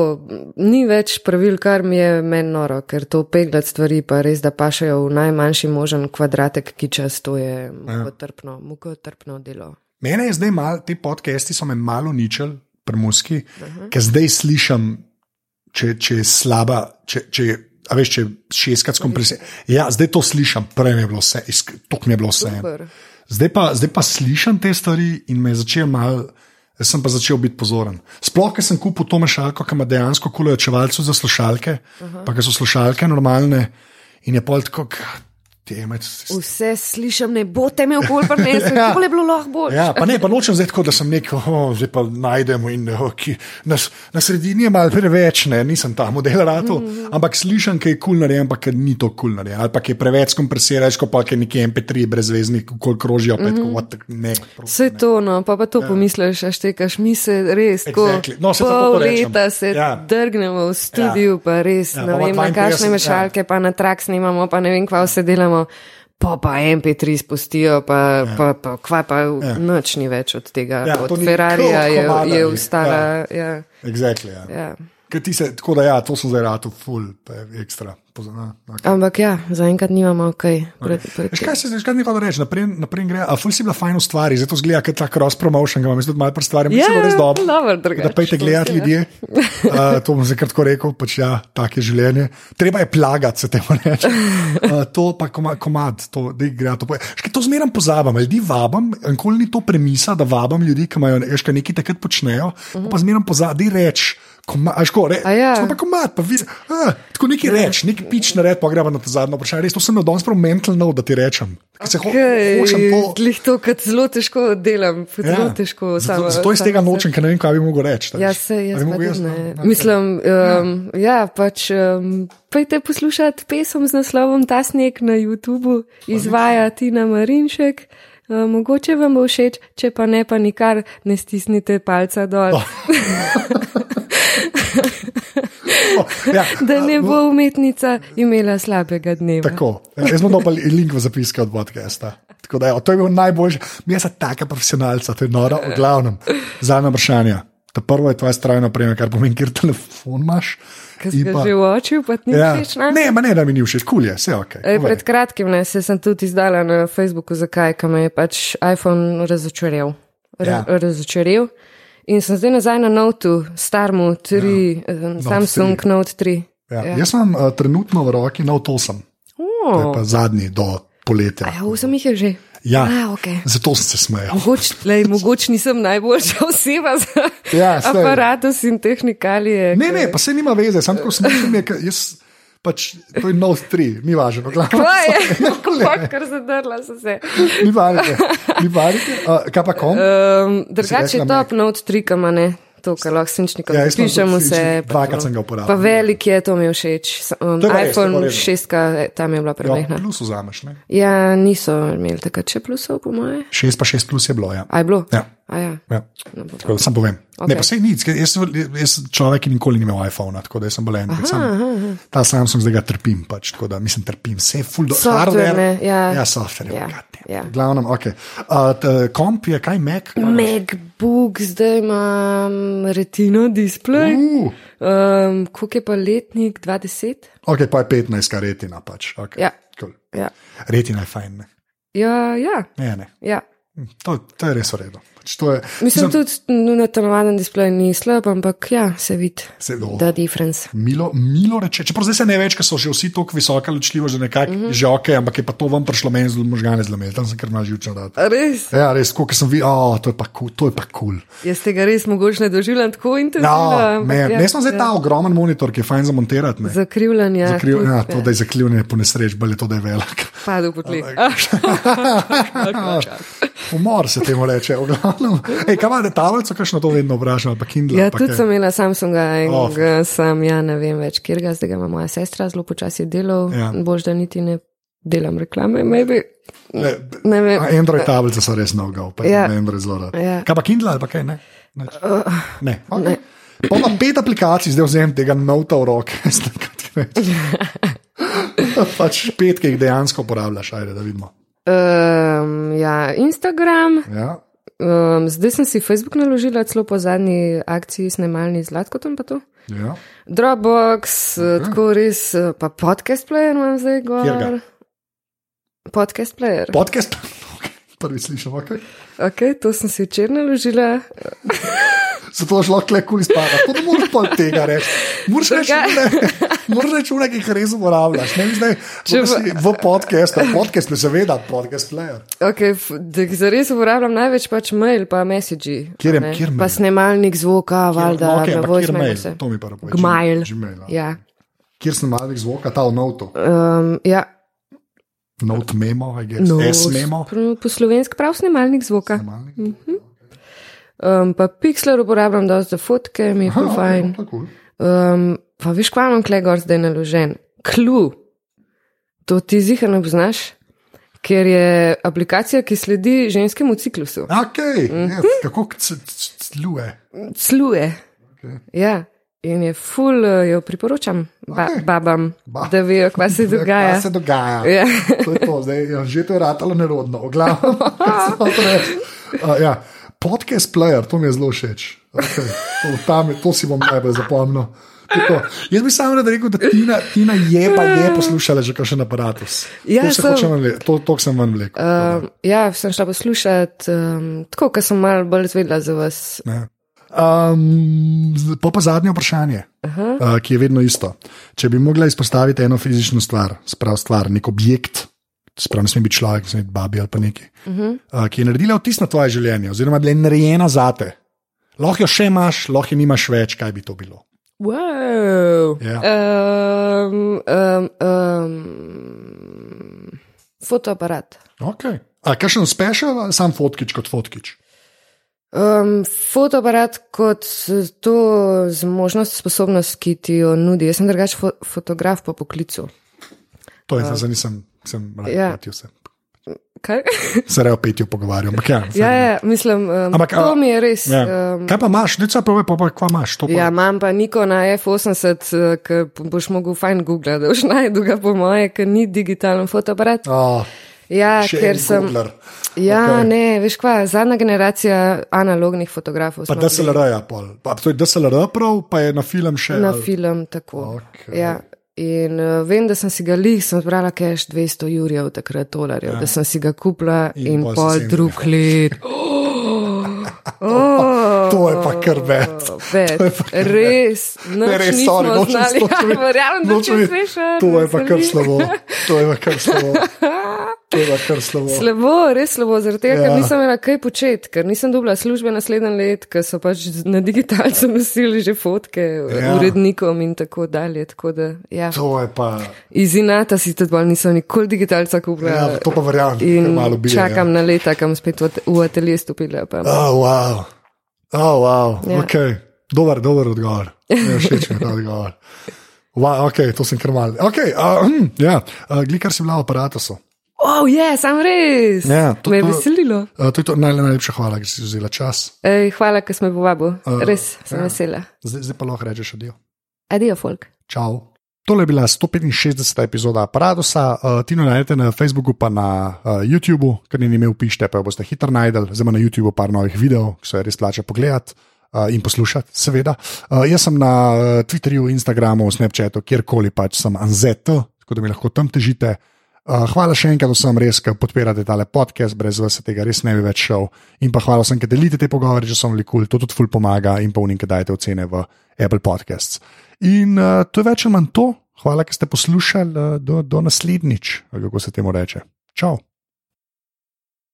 ni več pravil, kar mi je meni noro, ker to peglati stvari pa res, da pašajo v najmanjši možen kvadratek, ki čas to je mukotrpno, ja. mukotrpno delo. Mene je zdaj mal, ti podcasti so me malo ničel, premuski, uh -huh. ker zdaj slišam, če, če je slaba, če, če je a veš, če šestkrat skompresiraš. Ja, zdaj to slišim, prej mi je bilo vse, to mi je bilo vse. Zdaj pa, zdaj pa slišim te stvari in me je začel mal. Jaz sem pa začel biti pozoren. Sploh, ker sem kupil to mešalko, ki ima dejansko kulo čevalcev za slušalke, uh -huh. pa ker so slušalke normalne in je pol tako, Temec. Vse slišim, ne bo te imel bolj prvenstva, [laughs] ja. kako je bilo lahko bolj. Ja, pa ne, pa nočem zdaj tako, da sem neko, oh, zdaj pa najdemo in oh, ki, na, na sredini je malo preveč, ne, nisem ta model rado, mm -hmm. ampak slišim, kaj je kul cool narejen, ampak ni to kul cool narejen, ali pa je preveč kompresiraš, ko pa je neki MP3 brezvezni, ko krožijo opet, mm -hmm. kot ne. Vse to, no, pa pa to ja. pomisliš, a štekaš, mi se res, ko exactly. no, se pol leta se ja. drgnemo v studiu, ja. pa res, ja, ne vem, na kakšne mešalke, ja. pa na trak snimamo, pa ne vem, kva vse delamo pa pa MP3 spustijo, pa, ja. pa, pa kva pa ja. noč ni več od tega. Ja, od Ferrarija je, je ustala. Ja. Ja. Exactly, ja. Ja. Se, tako da, ja, to so zdaj rado, full, ekstra. Pozna, okay. Ampak ja, zaenkrat nimamo kaj. Okay. Kaj se zdaj reči, naprej, naprej gre. A ful si bila fajn stvar, zato zgleda, ker ta cross promotion, ga imam zdaj malo pred ja, res dobro. Da pejte gledati ljudje. [laughs] Uh, to bom zdaj kratko rekel, pač ja, tak je življenje. Treba je plagati, se temu reče. Uh, to pa komad, komad to, da gre. To, to zmeraj pozabam, ljudi vabam, nikoli ni to premisa, da vabam ljudi, ki imajo nekaj takrat počnejo, uh -huh. pa zmeraj pozabam, da reč. Ajko, re, ja. pa komat, pa vid, a, tako neki reč, neki pič na red, pa gremo na to zadnjo vprašanje. Res to sem na danes prav mentalno, da ti rečem. Okay. Glih to, kar zelo težko delam, zelo ja. težko. Zato, zato iz tega nočem, ker ne vem, kaj bi mogel reči. Ja, se, jaz pa jaz, ne. No, Mislim, um, ja. ja, pač. Um, Pejte poslušati pesem z naslovom Ta sneg na YouTubu, izvaja Tina Marinšek. Uh, mogoče vam bo všeč, če pa ne, pa nikar ne stisnite palca dol. Oh. [laughs] ja, da ne bo umetnica imela slabega dneva. Tako, ja, jaz bom dal link v zapiske od podcasta. Tako da, ja, to je bil najboljši. Mi smo taka profesionalca, to je noro, v glavnem. Zadnje vprašanje. Ta prvo je tvoja strojna oprema, kar pomeni, kjer telefon imaš. Kaj si že v oči, pa ti ja. ni všeč? Ne, ne, ne, da mi ni všeč, kul je, vse ok. E, pred kratkim ne, se sem tudi izdala na Facebooku, zakaj, ker me je pač iPhone razočaril. Ja. Razočaril. In sem zdaj nazaj na Note, starmu, tri, ja. Samsung Note 3. Note 3. Ja. Ja. Jaz sem uh, trenutno v roki Note 8. Oh. To je pa zadnji do poletja. Ja, vsem jih je že. Ja, ah, okay. zato sem se smejal. Mogoče mogoč nisem najboljša oseba za ja, aparatus in tehnikalije. Ne, ne, pa se nima veze, sem tako smešen. Pač, to je Note 3, ni važno. Kaj je? [laughs] Kar zadrla so se. Ni važno, ni važno. Uh, kaj pa kom? Um, drugače je top Note 3, kam ne. To, kar lahko sinčnikom ja, pišemo. Dvakrat sem ga uporabljal. Pa velik je, to mi je všeč. Um, iPhone 6, tam je bila premehna. Ja, plus vzameš, ne? Ja, niso imeli takrat še plusov, po moje. 6 pa 6 plus je bilo, ja. A je bilo? Ja. Ja. Ja. No, Tako da Sam povem. Okay. Ok. Ne, pa sej nič, jaz, sem- jaz sem človek, ki nikoli ni imel iPhona, tako da sem bolj en. Sam, ta Samsung zdaj ga trpim, pač, tako da mislim, trpim. Vse full do hardware. ja. ja software. Ja, Ja. V glavnem, ok. Uh, t, komp je kaj Mac? MacBook, zdaj imam retino display. Uh, Um, Koliko je pa letnik 20? ok, pa je 15, kar retina pač. Okay. Ja. Cool. Ja, Retina je fajn. Ne? ja, ja. Ne, ne. ja. To, to je res v redu. Pač je, Mislim, tudi na telovadnem displeju ni slab, ampak ja, se vidi, se, oh, da difference. Milo, milo reče, čeprav zdaj se ne več, ker so že vsi tako visoka ločljivo, že nekako mm -hmm. že ok, ampak je pa to vam prišlo meni zelo možgane zlomiti, tam sem kar malo živčen. Res? Ja, res, kot sem videl, oh, to je pa kul, to je pa kul. Cool. Jaz tega res mogoče ne doživljam tako intenzivno. No, ne, ja, ne smo zdaj ja. ta ogromen monitor, ki je fajn za montirati. ne. Zakrivljanje. Zakriv, tudi, ja, to, da je zakrivljen, je po nesreč, bolje to, da je velik. Padel po tleh. [laughs] [laughs] Umor se temu reče, v glavnem. Ej, kaj imate tablico, kakšno to vedno vprašam, ali pa Kindle? Ja, tudi kaj? sem imela Samsunga in Oh. sem, ja, ne vem več, kjer ga zdaj ima moja sestra, zelo počasi delal. Ja. Bož, da niti ne delam reklame, maybe. Ne, Ne vem. Android tablice so res no-go, pa Ja. ja. Android zelo rad. Ja. Kaj pa Kindle ali pa kaj? Ne. Nič. Uh, Ne, okay. Pa pa pet aplikacij, zdaj vzem tega nota v roke. [laughs] zdaj, kaj ti rečem. pač pet, ki jih dejansko uporabljaš, ajde, da vidimo. um, ja, Instagram. Ja. Um, zdaj sem si Facebook naložila, celo po zadnji akciji snemalni z Latkotom. pa to. Ja. Dropbox, uh, tako res, uh, pa podcast player imam zdaj gor. Podcast player. Podcast, [laughs] okay. prvi slišim, okay. Ok, to sem si včeraj naložila. [laughs] zato je lahko le kul izpada. To ne moreš pa od tega reči. Moraš reči, ne, moraš reči, une, ki jih res uporabljaš. Ne, zdaj, Če v, pa- v podcastu, podcast, ne seveda, podcast player. Okay, f- da jih zares uporabljam največ pač mail, pa message. Kjer je- kjer Pa mail? snemalnik zvoka, valjda, No, ampak kjer voicemail mail? To mi pa povej. Gmail. Gmail, ja. Kjer sem malih zvoka, ta v notu. Um, ja. Note memo, I guess. No, S memo. po, po slovenski prav snemalnik zvoka. Um, pa Pixler uporabljam dosti za fotke, mi je ful fajn. Um, pa veš, kva imam kle gor zdaj naložen? Klu. To ti zihar ne poznaš, ker je aplikacija, ki sledi ženskemu ciklusu. Okay, Mhm. yes, kako sluje. Sluje. Okay. Ja. In je ful, eh, jo priporočam ba Okej. babam, Ba- da vejo, kaj se dogaja. Kaj se dogaja? Ja. To je to, zdaj je že to je ratalo nerodno, [laughs] reči. Uh, [laughs] ja. Podcast player, to mi je zelo všeč. Okay. To, tam, to si bom najbolj zapomnil. Tako. Jaz bi samo rad rekel, da Tina, Tina je pa je poslušala že kakšen aparatus. Ja, to, se sem- hočem to, to sem ven vlekel. Um, ja, sem šla poslušati, um, tako, ker sem malo bolj zvedela za vas. Ne. Um, z- pa pa zadnje vprašanje, uh, ki je vedno isto. Če bi mogla izpostaviti eno fizično stvar, sprav stvar, nek objekt, sprav ne sme biti človek, ne sme biti babi ali pa neki, uh -huh. uh, ki je naredila vtis na tvoje življenje, oziroma da je narejena zate. Lahko jo še imaš, lahko jo nimaš več, kaj bi to bilo. Wow. Ja. Um, um, um, fotoaparat. Okay. A kakšen special ali sam fotkič kot fotkič? Um, fotoaparat kot to zmožnost, sposobnost, ki ti jo nudi. Jaz sem drugač fo fotograf po poklicu. To je zdaj, zdaj nisem, sem Ja. rekel, [laughs] se, Kaj? se rejo petju pogovarjam. Ampak ja, ja, ja, mislim, um, Ampak, to mi je res. Ja. Um, Kaj pa imaš, ne pa povej, pa, kva imaš. Ja, imam pa Niko na F80, ki boš mogel fajn googlati, da boš [laughs] najdel ga po moje, ker ni digitalen fotoaparat. Oh, Ja, še ker sem. Googler. Ja, okay. ne, veš kva, zadnja generacija analognih fotografov. Pa DSLR-ja, pol. Pa to je DSLR prav, pa je na film še. Na ali- film tako. Okej. Ja. In uh, vem, da sem si ga lih, sem zbrala cash 200 jurjev, takrat dolarjev, ja. da sem si ga kupila In in, pol pol drug let. [laughs] Oh, To je pa kar bed. Res, Ne, res, sorry, nočem znali. [laughs] Ja, verjamem, da če slišati. To je pa kar slabo. To je pa kar slabo. [laughs] Pa kar slabo. Slabo, res slabo, zaradi tega, ja. Ja. ker nisem imela kaj početi, ker nisem dobila službe naslednji let, ker so pač na digitalcu [laughs] nosili že fotke Ja. ja. urednikom in tako dalje. Tako da, ja. To je pa. Iz inata si tudi bolj nisem nikoli digitalca kupila. Ja, to pa verjamem. In malo bije, čakam Ja. na leta, kam spet v, v atelje stopila. Pa. Oh, wow. Oh, wow. Ja. Ok. Dober, dober odgovor. Ja, všeč mi je ta odgovor. Wow, ok, to sem kar mal. Ok, uh, hm, ja, uh, glikar si bila v aparatusu. Oh, je, yeah, sam res. Ja, to, Me je to- veselilo. Uh, to je to naj, najlepša hvala, ker si vzela čas. Ej, hvala, ker smo povabili. Uh, Res sem ja. vesela. Zdaj, zdaj pa lahko rečeš adijo. Adijo, folk. Čau. Tole je bila 165. epizoda Paradosa. Uh, Tino najdete na Facebooku, pa na uh, YouTubu, ker ni imel pište, pa boste hitro najdel. Zdaj ima na YouTubu par novih videov, ki se res plača pogledati. Uh, in poslušati, seveda. Uh, jaz sem na uh, Twitterju, Instagramu, Snapchatu, kjerkoli pač sem Anzet, tako da mi lahko tam težite. Uh, hvala še enkrat vsem, res, ki podpirate tale podcast, brez vas tega res ne bi več šel. In pa hvala vsem, ki delite te pogovore, če so vam kul, to tudi ful pomaga in pa unim, ki dajete ocene v Apple Podcasts. In uh, to je več ali manj to. Hvala, ker ste poslušali, uh, do, do naslednjič, kako se temu reče. Čau.